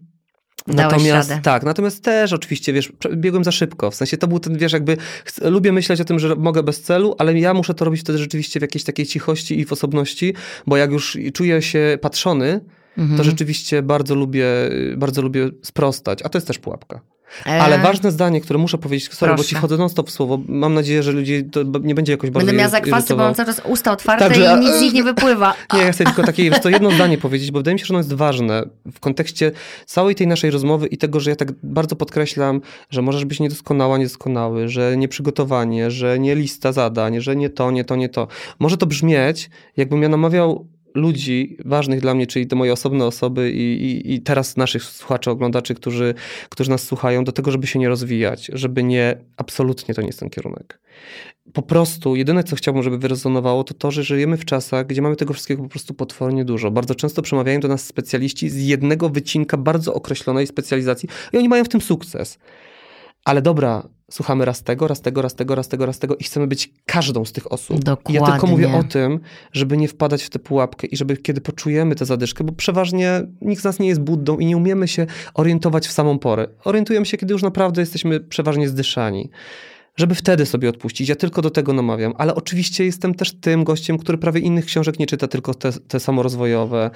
Dałeś natomiast radę. tak, natomiast też oczywiście, wiesz, biegłem za szybko. W sensie to był ten, wiesz, jakby lubię myśleć o tym, że mogę bez celu, ale ja muszę to robić wtedy rzeczywiście w jakiejś takiej cichości i w osobności, bo jak już czuję się patrzony, mhm. to rzeczywiście bardzo lubię, bardzo lubię sprostać, a to jest też pułapka. Ale ważne zdanie, które muszę powiedzieć, sorry, Proszę. bo ci chodzę non stop w słowo. Mam nadzieję, że ludzi to nie będzie jakoś bardzo Będę miała zakwasy, bo mam cały czas usta otwarte i nic z nich nie [laughs] wypływa. Nie, ja chcę tylko takie, to jedno zdanie powiedzieć, bo wydaje mi się, że ono jest ważne w kontekście całej tej naszej rozmowy i tego, że ja tak bardzo podkreślam, że możesz być niedoskonała, niedoskonały, że nieprzygotowanie, że nie lista zadań, że nie to, nie to, nie to. Może to brzmieć, jakbym ja namawiał ludzi ważnych dla mnie, czyli te moje osobne osoby i, i, i, teraz naszych słuchaczy, oglądaczy, którzy, którzy nas słuchają, do tego, żeby się nie rozwijać, żeby nie, absolutnie to nie jest ten kierunek. Po prostu jedyne, co chciałbym, żeby wyrezonowało, to to, że żyjemy w czasach, gdzie mamy tego wszystkiego po prostu potwornie dużo. Bardzo często przemawiają do nas specjaliści z jednego wycinka bardzo określonej specjalizacji i oni mają w tym sukces. Ale dobra, słuchamy raz tego, raz tego, raz tego, raz tego, raz tego i chcemy być każdą z tych osób. Dokładnie. Ja tylko mówię o tym, żeby nie wpadać w tę pułapkę i żeby kiedy poczujemy tę zadyszkę, bo przeważnie nikt z nas nie jest buddą i nie umiemy się orientować w samą porę. Orientujemy się, kiedy już naprawdę jesteśmy przeważnie zdyszani żeby wtedy sobie odpuścić. Ja tylko do tego namawiam, ale oczywiście jestem też tym gościem, który prawie innych książek nie czyta, tylko te, te samorozwojowe.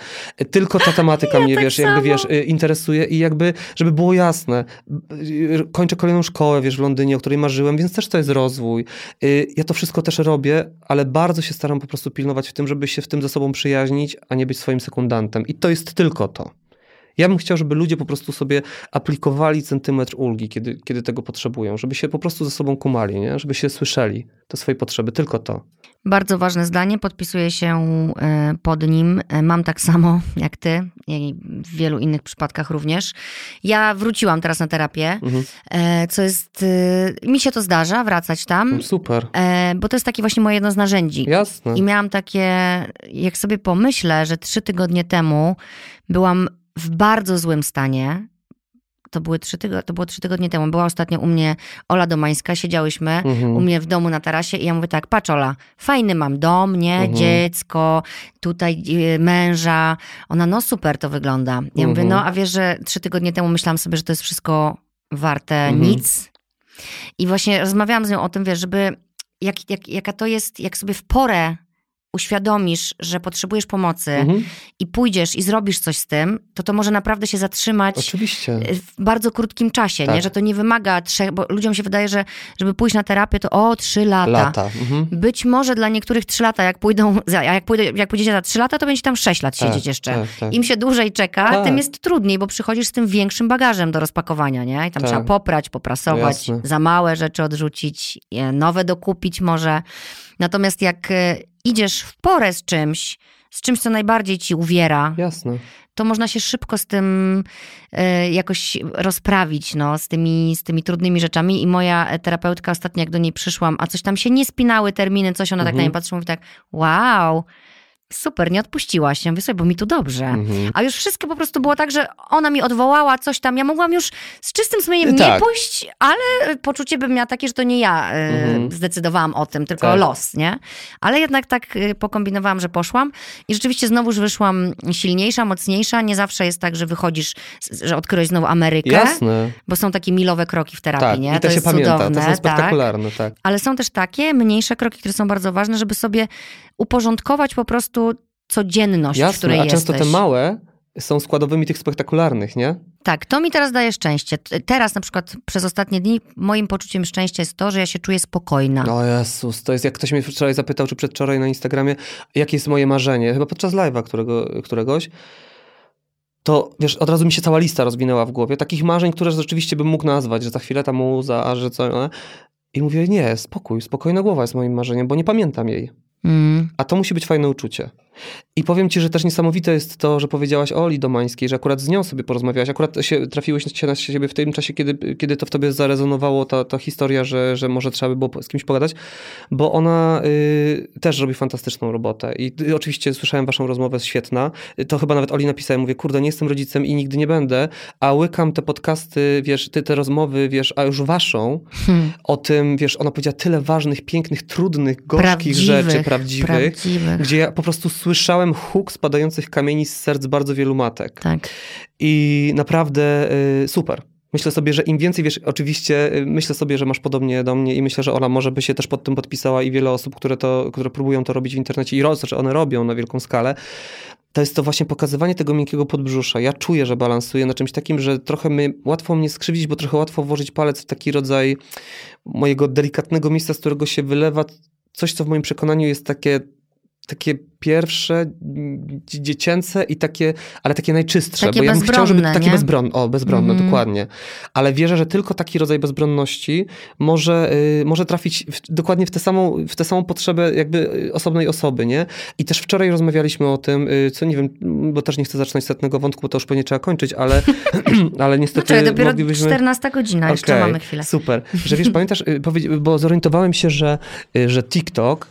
Tylko ta [laughs] tematyka ja mnie, tak wiesz, samo. jakby, wiesz, y, interesuje i jakby, żeby było jasne, y, kończę kolejną szkołę, wiesz, w Londynie, o której marzyłem, więc też to jest rozwój. Y, ja to wszystko też robię, ale bardzo się staram po prostu pilnować w tym, żeby się w tym ze sobą przyjaźnić, a nie być swoim sekundantem. I to jest tylko to. Ja bym chciał, żeby ludzie po prostu sobie aplikowali centymetr ulgi, kiedy, kiedy tego potrzebują, żeby się po prostu ze sobą kumali, nie? żeby się słyszeli te swoje potrzeby, tylko to. Bardzo ważne zdanie, podpisuję się e, pod nim. E, mam tak samo jak ty i w wielu innych przypadkach również. Ja wróciłam teraz na terapię, mhm. E, co jest, mi się to zdarza, wracać tam. Super. Bo to jest takie właśnie moje jedno z narzędzi. Jasne. I miałam takie, jak sobie pomyślę, że trzy tygodnie temu byłam w bardzo złym stanie. to, były trzy to było trzy tygodnie temu. Była ostatnio u mnie Ola Domańska, siedziałyśmy Mhm. u mnie w domu na tarasie i ja mówię tak, patrz Ola, fajny mam dom, nie, Mhm. dziecko, tutaj y, męża. Ona, no super to wygląda. Ja mówię, Mhm. no a wiesz, że trzy tygodnie temu myślałam sobie, że to jest wszystko warte Mhm. nic. I właśnie rozmawiałam z nią o tym, wiesz, żeby, jak, jak, jaka to jest, jak sobie w porę uświadomisz, że potrzebujesz pomocy Mhm. i pójdziesz i zrobisz coś z tym, to to może naprawdę się zatrzymać Oczywiście. w bardzo krótkim czasie, nie? Tak. że to nie wymaga trzech, bo ludziom się wydaje, że żeby pójść na terapię, to o, trzy lata. Lata. Mhm. Być może dla niektórych trzy lata, jak pójdą, a jak, pójdę, jak pójdziecie za trzy lata, to będzie tam sześć lat Tak, siedzieć jeszcze. tak, tak. Im się dłużej czeka, Tak. tym jest trudniej, bo przychodzisz z tym większym bagażem do rozpakowania, nie? I tam Tak. trzeba poprać, poprasować, Jasne. za małe rzeczy odrzucić, nowe dokupić może. Natomiast jak e, idziesz w porę z czymś, z czymś, co najbardziej ci uwiera, Jasne. to można się szybko z tym e, jakoś rozprawić, no, z tymi, z tymi trudnymi rzeczami. I moja terapeutka ostatnio, jak do niej przyszłam, a coś tam się nie spinały terminy, coś ona tak na Mhm. mnie patrzy, mówi tak, wow, super, nie odpuściłaś. Ja mówię sobie, bo mi tu dobrze. Mhm. A już wszystko po prostu było tak, że ona mi odwołała coś tam. Ja mogłam już z czystym sumieniem Tak. nie pójść, ale poczucie bym miała takie, że to nie ja e, Mhm. zdecydowałam o tym, tylko Tak. los, nie? Ale jednak tak e, pokombinowałam, że poszłam i rzeczywiście znowuż wyszłam silniejsza, mocniejsza. Nie zawsze jest tak, że wychodzisz, że odkryłeś znowu Amerykę, Jasne. bo są takie milowe kroki w terapii, Tak. nie? I to, to się jest pamięta. cudowne, to są tak. spektakularne, tak. Ale są też takie mniejsze kroki, które są bardzo ważne, żeby sobie uporządkować po prostu codzienność, w Jasne, której a często jesteś. te małe są składowymi tych spektakularnych, nie? Tak, to mi teraz daje szczęście. Teraz na przykład przez ostatnie dni moim poczuciem szczęścia jest to, że ja się czuję spokojna. O Jezus, to jest jak ktoś mnie wczoraj zapytał, czy przedwczoraj na Instagramie, jakie jest moje marzenie, chyba podczas live'a którego, któregoś, to wiesz, od razu mi się cała lista rozwinęła w głowie, takich marzeń, które rzeczywiście bym mógł nazwać, że za chwilę ta muza, a że co, i mówię, nie, spokój, spokojna głowa jest moim marzeniem, bo nie pamiętam jej. Mm. A to musi być fajne uczucie. I powiem ci, że też niesamowite jest to, że powiedziałaś o Oli Domańskiej, że akurat z nią sobie porozmawiałaś, akurat się, trafiłeś się na siebie w tym czasie, kiedy, kiedy to w tobie zarezonowało ta, ta historia, że, że może trzeba by było z kimś pogadać, bo ona y, też robi fantastyczną robotę. I y, oczywiście słyszałem waszą rozmowę, świetna. Y, To chyba nawet Oli napisałem, mówię, kurde, nie jestem rodzicem i nigdy nie będę, a łykam te podcasty, wiesz, ty, te rozmowy, wiesz, a już waszą, Hmm. o tym, wiesz, ona powiedziała tyle ważnych, pięknych, trudnych, gorzkich Prawdziwych, rzeczy, prawdziwych, prawdziwych. gdzie ja po prostu słyszałem huk spadających kamieni z serc bardzo wielu matek. Tak. I naprawdę y, super. Myślę sobie, że im więcej wiesz, oczywiście y, myślę sobie, że masz podobnie do mnie i myślę, że ona może by się też pod tym podpisała i wiele osób, które, to, które próbują to robić w internecie i ro, znaczy one robią na wielką skalę. To jest to właśnie pokazywanie tego miękkiego podbrzusza. Ja czuję, że balansuję na czymś takim, że trochę my, łatwo mnie skrzywdzić, bo trochę łatwo włożyć palec w taki rodzaj mojego delikatnego miejsca, z którego się wylewa coś, co w moim przekonaniu jest takie takie pierwsze, mm, dzie- dziecięce i takie, ale takie najczystsze. Takie bo ja bym chciał, żeby takie nie? bezbronne, o, bezbronne, Mhm. dokładnie. Ale wierzę, że tylko taki rodzaj bezbronności może, y, może trafić w, dokładnie w tę, samą, w tę samą potrzebę jakby y, osobnej osoby, nie? I też wczoraj rozmawialiśmy o tym, y, co nie wiem, bo też nie chcę zaczynać setnego wątku, bo to już pewnie trzeba kończyć, ale, [laughs] [clears throat] ale niestety czekaj, dopiero moglibyśmy... 14 godzina, jeszcze Okej, mamy chwilę. Super. Że wiesz, pamiętasz, y, bo zorientowałem się, że, y, że TikTok,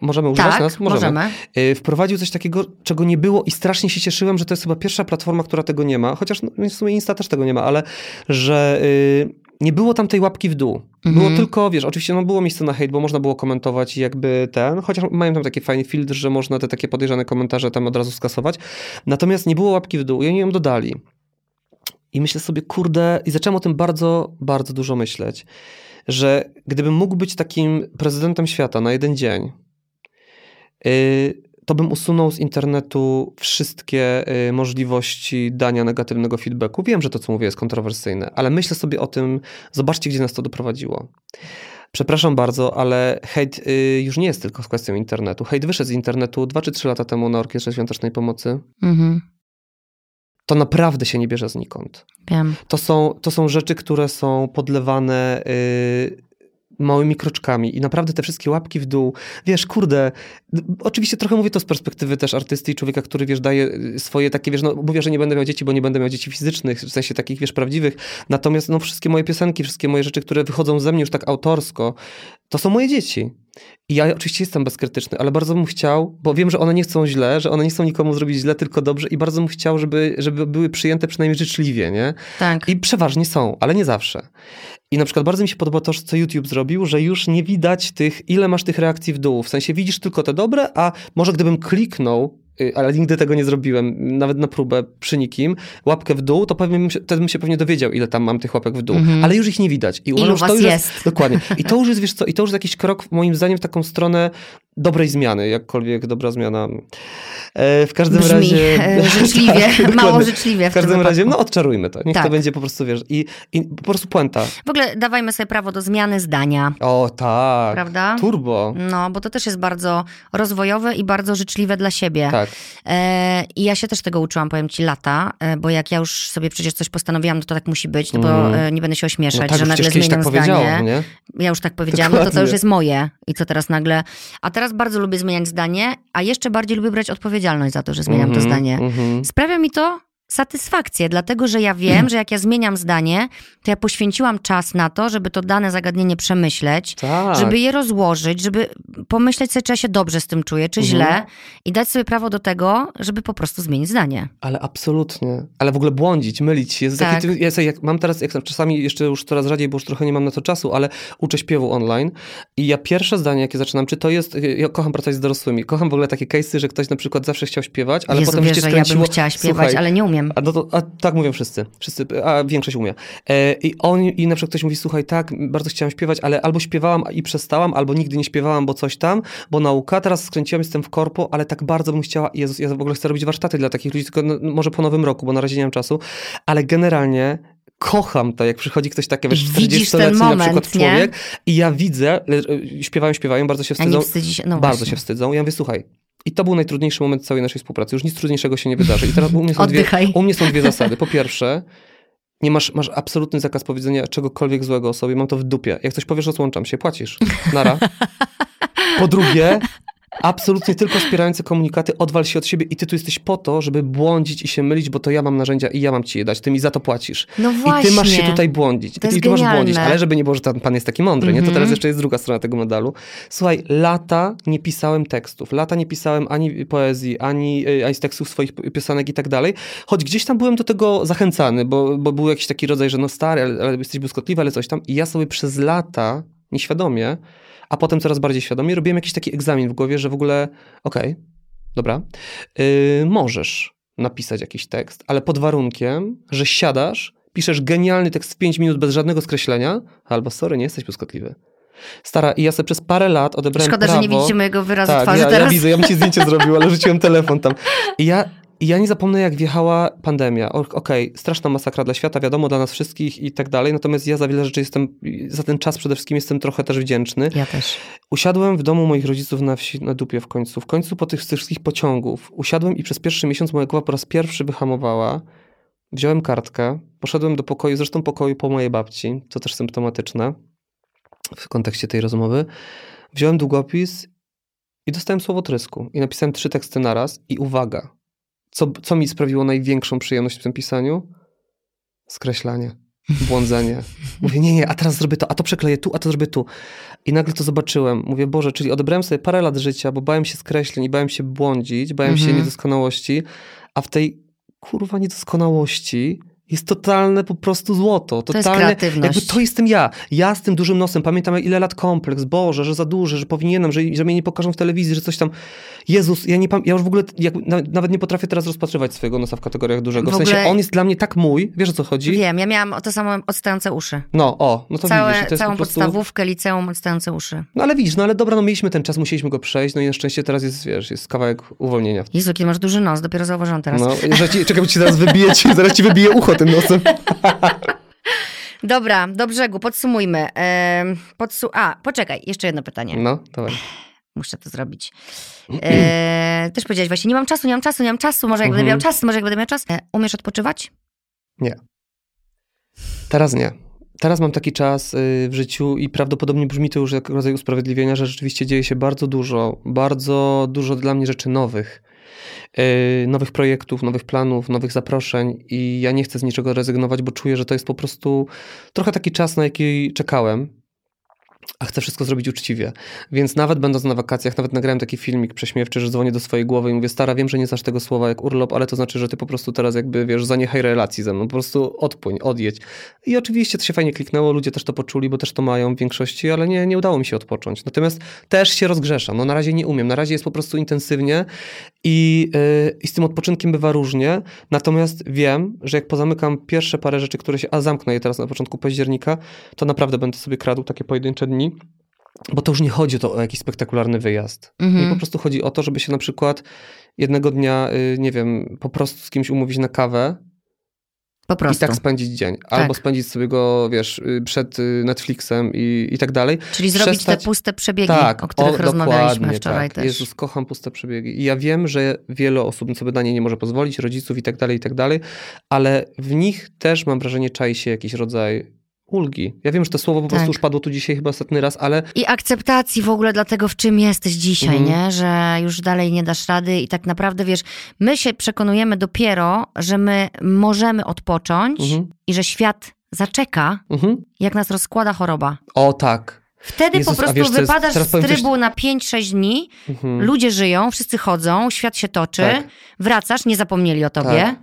możemy używać Tak, nas? możemy. Y, Wprowadził coś takiego, czego nie było i strasznie się cieszyłem, że to jest chyba pierwsza platforma, która tego nie ma, chociaż no, w sumie Insta też tego nie ma, ale że y, nie było tam tej łapki w dół. Było Mhm. tylko, wiesz, oczywiście no, było miejsce na hejt, bo można było komentować i jakby ten, chociaż mają tam taki fajny filtr, że można te takie podejrzane komentarze tam od razu skasować. Natomiast nie było łapki w dół i oni ją dodali. I myślę sobie, kurde, i zacząłem o tym bardzo, bardzo dużo myśleć, że gdybym mógł być takim prezydentem świata na jeden dzień, yy, to bym usunął z internetu wszystkie yy, możliwości dania negatywnego feedbacku. Wiem, że to, co mówię, jest kontrowersyjne, ale myślę sobie o tym, zobaczcie, gdzie nas to doprowadziło. Przepraszam bardzo, ale hejt y, już nie jest tylko kwestią internetu. Hejt wyszedł z internetu dwa czy trzy lata temu na Orkiestrze Świątecznej Pomocy. Mhm, To naprawdę się nie bierze znikąd. wiem. To są, to są rzeczy, które są podlewane y, małymi kroczkami i naprawdę te wszystkie łapki w dół, wiesz, kurde, oczywiście trochę mówię to z perspektywy też artysty i człowieka, który, wiesz, daje y, swoje takie, wiesz, no mówię, że nie będę miał dzieci, bo nie będę miał dzieci fizycznych, w sensie takich, wiesz, prawdziwych, natomiast no wszystkie moje piosenki, wszystkie moje rzeczy, które wychodzą ze mnie już tak autorsko, to są moje dzieci. I ja oczywiście jestem bezkrytyczny, ale bardzo bym chciał, bo wiem, że one nie chcą źle, że one nie chcą nikomu zrobić źle, tylko dobrze i bardzo bym chciał, żeby, żeby były przyjęte przynajmniej życzliwie, nie? Tak. I przeważnie są, ale nie zawsze. I na przykład bardzo mi się podoba to, co YouTube zrobił, że już nie widać tych, ile masz tych reakcji w dół. W sensie widzisz tylko te dobre, a może gdybym kliknął Y, ale nigdy tego nie zrobiłem, nawet na próbę przy nikim, łapkę w dół, to pewnie, wtedy bym się pewnie dowiedział, ile tam mam tych łapek w dół. Mm -hmm. Ale już ich nie widać. I uważam, że to już jest. jest. Dokładnie. I to już jest, wiesz co, i to już jest jakiś krok, moim zdaniem, w taką stronę dobrej zmiany, jakkolwiek dobra zmiana. E, w każdym Brzmi razie. E, [laughs] życzliwie, tak, mało życzliwie. W, w każdym razie, no odczarujmy to. Niech tak. to będzie po prostu, wiesz, i, i po prostu puenta. W ogóle dawajmy sobie prawo do zmiany zdania. O, tak. Prawda? Turbo. No, bo to też jest bardzo rozwojowe i bardzo życzliwe dla siebie. Tak. E, I ja się też tego uczyłam, powiem ci, lata, e, bo jak ja już sobie przecież coś postanowiłam, no to tak musi być, no bo mm. nie będę się ośmieszać, no tak, że nagle zmieniam tak zdanie. Nie? Ja już tak powiedziałam, no to to już jest moje. I co teraz nagle. A teraz bardzo lubię zmieniać zdanie, a jeszcze bardziej lubię brać odpowiedzialność za to, że zmieniam mm -hmm, to zdanie. Mm -hmm. Sprawia mi to satysfakcję, dlatego że ja wiem, że jak ja zmieniam zdanie, to ja poświęciłam czas na to, żeby to dane zagadnienie przemyśleć, tak. żeby je rozłożyć, żeby pomyśleć sobie, czy ja się dobrze z tym czuję, czy mhm. źle i dać sobie prawo do tego, żeby po prostu zmienić zdanie. Ale absolutnie. Ale w ogóle błądzić, mylić się. Tak. Taki, ja, jak mam teraz, jak czasami jeszcze już coraz rzadziej, bo już trochę nie mam na to czasu, ale uczę śpiewu online i ja pierwsze zdanie, jakie zaczynam, czy to jest, ja kocham pracować z dorosłymi, kocham w ogóle takie case'y, że ktoś na przykład zawsze chciał śpiewać, ale Jezu, potem wiesz, się skręciło... ja bym chciała śpiewać, Słuchaj, ale nie umiem umiem. A, no to, a tak mówią wszyscy. wszyscy. A większość umie. E, I on, i na przykład ktoś mówi, słuchaj, tak, bardzo chciałam śpiewać, ale albo śpiewałam i przestałam, albo nigdy nie śpiewałam, bo coś tam, bo nauka, teraz skręciłam, jestem w korpo, ale tak bardzo bym chciała, Jezus, ja w ogóle chcę robić warsztaty dla takich ludzi, tylko no, może po nowym roku, bo na razie nie mam czasu, ale generalnie kocham to, jak przychodzi ktoś taki, wiesz, 40-letni na przykład nie? człowiek i ja widzę, śpiewają, śpiewają, bardzo się wstydzą. Się, no bardzo się wstydzą. Ja mówię, słuchaj, i to był najtrudniejszy moment całej naszej współpracy. Już nic trudniejszego się nie wydarzy. I teraz u mnie są, dwie, u mnie są dwie [laughs] zasady. Po pierwsze, nie masz, masz absolutny zakaz powiedzenia czegokolwiek złego o sobie. Mam to w dupie. Jak coś powiesz, rozłączam się. Płacisz. Nara. Po drugie, absolutnie tylko wspierające komunikaty, odwal się od siebie i ty tu jesteś po to, żeby błądzić i się mylić, bo to ja mam narzędzia i ja mam ci je dać, ty mi za to płacisz. No właśnie. I ty masz się tutaj błądzić. To I ty masz błądzić, ale żeby nie było, że ten pan jest taki mądry, mm -hmm. nie? To teraz mhm. jeszcze jest druga strona tego medalu. Słuchaj, lata nie pisałem tekstów, lata nie pisałem ani poezji, ani, y, ani z tekstów swoich piosenek i tak dalej, choć gdzieś tam byłem do tego zachęcany, bo, bo był jakiś taki rodzaj, że no stary, ale, ale jesteś błyskotliwy, ale coś tam i ja sobie przez lata, nieświadomie, a potem coraz bardziej świadomie robiłem jakiś taki egzamin w głowie, że w ogóle, okej, okay, dobra, yy, możesz napisać jakiś tekst, ale pod warunkiem, że siadasz, piszesz genialny tekst w 5 minut bez żadnego skreślenia, albo sorry, nie jesteś błyskotliwy. Stara, i ja sobie przez parę lat odebrałem Szkoda, prawo... że nie widzicie mojego wyrazu tak, twarzy ja, teraz. ja widzę, ja bym ci zdjęcie zrobił, ale rzuciłem telefon tam. I ja i ja nie zapomnę, jak wjechała pandemia. Okej, okay, straszna masakra dla świata, wiadomo, dla nas wszystkich i tak dalej. Natomiast ja za wiele rzeczy jestem, za ten czas przede wszystkim jestem trochę też wdzięczny. Ja też. Usiadłem w domu moich rodziców na wsi, na dupie w końcu. W końcu po tych, wszystkich pociągów. Usiadłem i przez pierwszy miesiąc moja głowa po raz pierwszy wyhamowała. Wziąłem kartkę, poszedłem do pokoju, zresztą pokoju po mojej babci, co też symptomatyczne w kontekście tej rozmowy. Wziąłem długopis i dostałem słowo trysku. I napisałem trzy teksty naraz i uwaga, co, co mi sprawiło największą przyjemność w tym pisaniu? Skreślanie, błądzenie. [laughs] Mówię, nie, nie, a teraz zrobię to, a to przekleję tu, a to zrobię tu. I nagle to zobaczyłem. Mówię, Boże, czyli odebrałem sobie parę lat życia, bo bałem się skreśleń i bałem się błądzić, bałem mhm. się niedoskonałości, a w tej kurwa niedoskonałości jest totalne po prostu złoto. Totalne, to jest kreatywność. Jakby to jestem ja. Ja z tym dużym nosem. Pamiętam ile lat kompleks. Boże, że za duży, że powinienem, że, że mnie nie pokażą w telewizji, że coś tam. Jezus, ja, nie, ja już w ogóle jak, nawet nie potrafię teraz rozpatrywać swojego nosa w kategoriach dużego. W, w sensie ogóle... on jest dla mnie tak mój. Wiesz o co chodzi? Wiem, ja miałam o to samo odstające uszy. No, o, no to Całe, widzisz. To całą prostu... podstawówkę, liceum, odstające uszy. No ale widzisz, no ale dobra, no mieliśmy ten czas, musieliśmy go przejść, no i na szczęście teraz jest, wiesz, jest kawałek uwolnienia. Jezu, kiedy masz duży nos, dopiero zauważyłam teraz. No, [laughs] że ci, czekaj, bo ci zaraz wybije, ci, zaraz ci wybije ucho tym nosem. [laughs] Dobra, do brzegu, podsumujmy. Eee, podsu A, poczekaj, jeszcze jedno pytanie. No, dawaj. Muszę to zrobić. Eee, też powiedziałeś właśnie, nie mam czasu, nie mam czasu, nie mam czasu, może jak będę miał mhm. czas, może jak będę miał czas. Eee, umiesz odpoczywać? Nie. Teraz nie. Teraz mam taki czas y, w życiu i prawdopodobnie brzmi to już jak rodzaj usprawiedliwienia, że rzeczywiście dzieje się bardzo dużo, bardzo dużo dla mnie rzeczy nowych. Y, nowych projektów, nowych planów, nowych zaproszeń i ja nie chcę z niczego rezygnować, bo czuję, że to jest po prostu trochę taki czas, na jaki czekałem. A chcę wszystko zrobić uczciwie. Więc nawet będąc na wakacjach, nawet nagrałem taki filmik prześmiewczy, że dzwonię do swojej głowy i mówię, stara, wiem, że nie znasz tego słowa jak urlop, ale to znaczy, że ty po prostu teraz jakby, wiesz, zaniechaj relacji ze mną, po prostu odpłyń, odjedź. I oczywiście to się fajnie kliknęło, ludzie też to poczuli, bo też to mają w większości, ale nie, nie udało mi się odpocząć. Natomiast też się rozgrzeszam, no na razie nie umiem, na razie jest po prostu intensywnie i, yy, i z tym odpoczynkiem bywa różnie, natomiast wiem, że jak pozamykam pierwsze parę rzeczy, które się, a zamknę je teraz na początku października, to naprawdę będę sobie kradł takie pojedyncze dni, bo to już nie chodzi to o jakiś spektakularny wyjazd. Mhm. Po prostu chodzi o to, żeby się na przykład jednego dnia, y, nie wiem, po prostu z kimś umówić na kawę i tak spędzić dzień. Albo spędzić sobie go, wiesz, y, przed y, Netflixem i, i tak dalej. Czyli zrobić przestać- te puste przebiegi, Tak, o których o, rozmawialiśmy wczoraj tak. też. Jezus, kocham puste przebiegi. I ja wiem, że wiele osób sobie na nie nie może pozwolić, rodziców i tak dalej, i tak dalej, ale w nich też mam wrażenie czai się jakiś rodzaj ulgi. Ja wiem, że to słowo po Tak. prostu już padło tu dzisiaj chyba ostatni raz, ale I akceptacji w ogóle dla tego, w czym jesteś dzisiaj, Mhm. nie? Że już dalej nie dasz rady i tak naprawdę, wiesz, my się przekonujemy dopiero, że my możemy odpocząć Mhm. i że świat zaczeka, Mhm. jak nas rozkłada choroba. O tak. Wtedy Jezus, po prostu wiesz, jest- wypadasz teraz z coś- trybu na 5-6 dni, Mhm. ludzie żyją, wszyscy chodzą, świat się toczy, Tak. wracasz, nie zapomnieli o tobie, Tak.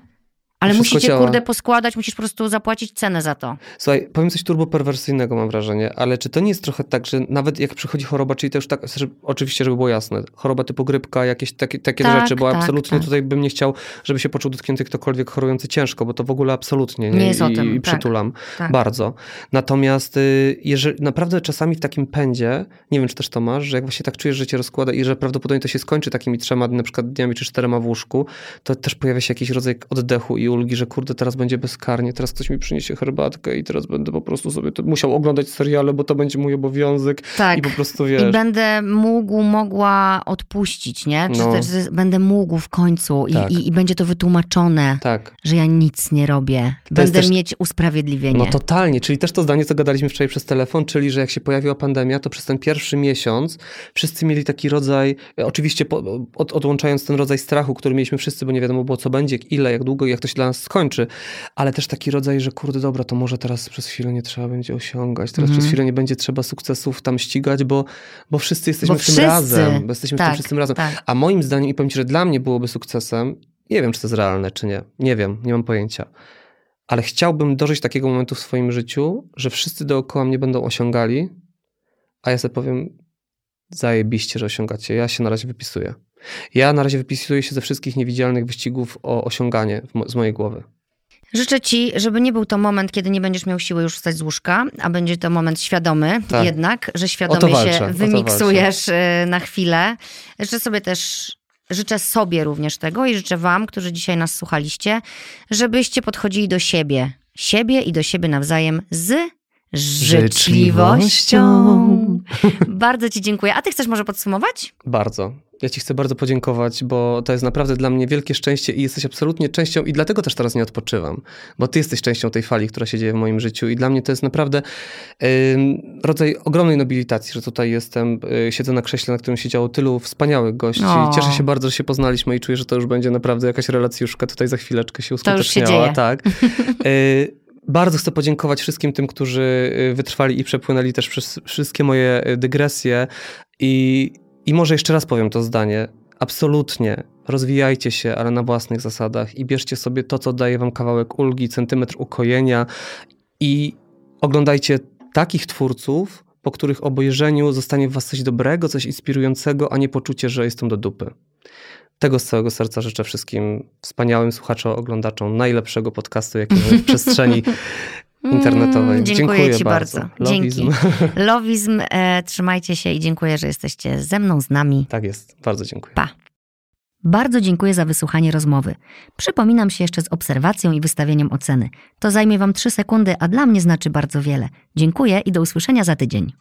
Ale Wszystko musicie, działa. kurde, poskładać, musisz po prostu zapłacić cenę za to. Słuchaj, powiem coś turboperwersyjnego mam wrażenie, ale czy to nie jest trochę tak, że nawet jak przychodzi choroba, czyli to już tak, że, oczywiście, żeby było jasne, choroba typu grypka, jakieś takie, takie Tak, rzeczy, bo tak, absolutnie tak. tutaj bym nie chciał, żeby się poczuł dotknięty ktokolwiek chorujący ciężko, bo to w ogóle absolutnie nie, Nie jest I, o tym, i tak. przytulam Tak. bardzo. Natomiast y, jeżeli naprawdę czasami w takim pędzie, nie wiem czy też to masz, że jak właśnie tak czujesz, że cię rozkłada i że prawdopodobnie to się skończy takimi trzema na przykład dniami czy czterema w łóżku, to też pojawia się jakiś rodzaj oddechu i ulgi, że kurde, teraz będzie bezkarnie, teraz ktoś mi przyniesie herbatkę i teraz będę po prostu sobie to musiał oglądać seriale, bo to będzie mój obowiązek Tak. i po prostu I wiesz. będę mógł, mogła odpuścić, nie? Czy No. też będę mógł w końcu i, Tak. i, i będzie to wytłumaczone, Tak. że ja nic nie robię. Będę też- mieć usprawiedliwienie. No totalnie, czyli też to zdanie, co gadaliśmy wczoraj przez telefon, czyli że jak się pojawiła pandemia, to przez ten pierwszy miesiąc wszyscy mieli taki rodzaj, oczywiście po, od, odłączając ten rodzaj strachu, który mieliśmy wszyscy, bo nie wiadomo było co będzie, ile, jak długo i jak to się dla nas skończy, ale też taki rodzaj, że kurde dobra, to może teraz przez chwilę nie trzeba będzie osiągać, teraz Mhm. przez chwilę nie będzie trzeba sukcesów tam ścigać, bo, bo wszyscy jesteśmy Bo w tym wszyscy. razem, bo jesteśmy w Tak, tym wszyscy razem. tak. A moim zdaniem, i powiem ci, że dla mnie byłoby sukcesem, nie wiem, czy to jest realne, czy nie, nie wiem, nie mam pojęcia, ale chciałbym dożyć takiego momentu w swoim życiu, że wszyscy dookoła mnie będą osiągali, a ja sobie powiem, zajebiście, że osiągacie. Ja się na razie wypisuję. Ja na razie wypisuję się ze wszystkich niewidzialnych wyścigów o osiąganie mo- z mojej głowy. Życzę ci, żeby nie był to moment, kiedy nie będziesz miał siły już wstać z łóżka, a będzie to moment świadomy Tak. jednak, że świadomie walczę, się wymiksujesz y, na chwilę. Życzę sobie też, życzę sobie również tego i życzę wam, którzy dzisiaj nas słuchaliście, żebyście podchodzili do siebie, siebie i do siebie nawzajem z życzliwością. [laughs] Bardzo ci dziękuję. A ty chcesz może podsumować? Bardzo. Ja ci chcę bardzo podziękować, bo to jest naprawdę dla mnie wielkie szczęście i jesteś absolutnie częścią i dlatego też teraz nie odpoczywam, bo ty jesteś częścią tej fali, która się dzieje w moim życiu i dla mnie to jest naprawdę ym, rodzaj ogromnej nobilitacji, że tutaj jestem, y, siedzę na krześle, na którym siedziało tylu wspaniałych gości. O. Cieszę się bardzo, że się poznaliśmy i czuję, że to już będzie naprawdę jakaś relacjuszka tutaj za chwileczkę się To już się uskuteczniała. dzieje. Tak. [laughs] Y, Bardzo chcę podziękować wszystkim tym, którzy y, wytrwali i przepłynęli też przez wszystkie moje y, dygresje. I, I może jeszcze raz powiem to zdanie. Absolutnie rozwijajcie się, ale na własnych zasadach i bierzcie sobie to, co daje wam kawałek ulgi, centymetr ukojenia i oglądajcie takich twórców, po których obejrzeniu zostanie w was coś dobrego, coś inspirującego, a nie poczucie, że jestem do dupy. Tego z całego serca życzę wszystkim wspaniałym słuchaczom, oglądaczom najlepszego podcastu, jaki mamy w przestrzeni [laughs] internetowej. Mm, dziękuję, ci bardzo. Lobizm. Dzięki. Lowizm, e, trzymajcie się i dziękuję, że jesteście ze mną, z nami. Tak jest, bardzo dziękuję. Pa. Bardzo dziękuję za wysłuchanie rozmowy. Przypominam się jeszcze z obserwacją i wystawieniem oceny. To zajmie Wam 3 sekundy, a dla mnie znaczy bardzo wiele. Dziękuję i do usłyszenia za tydzień.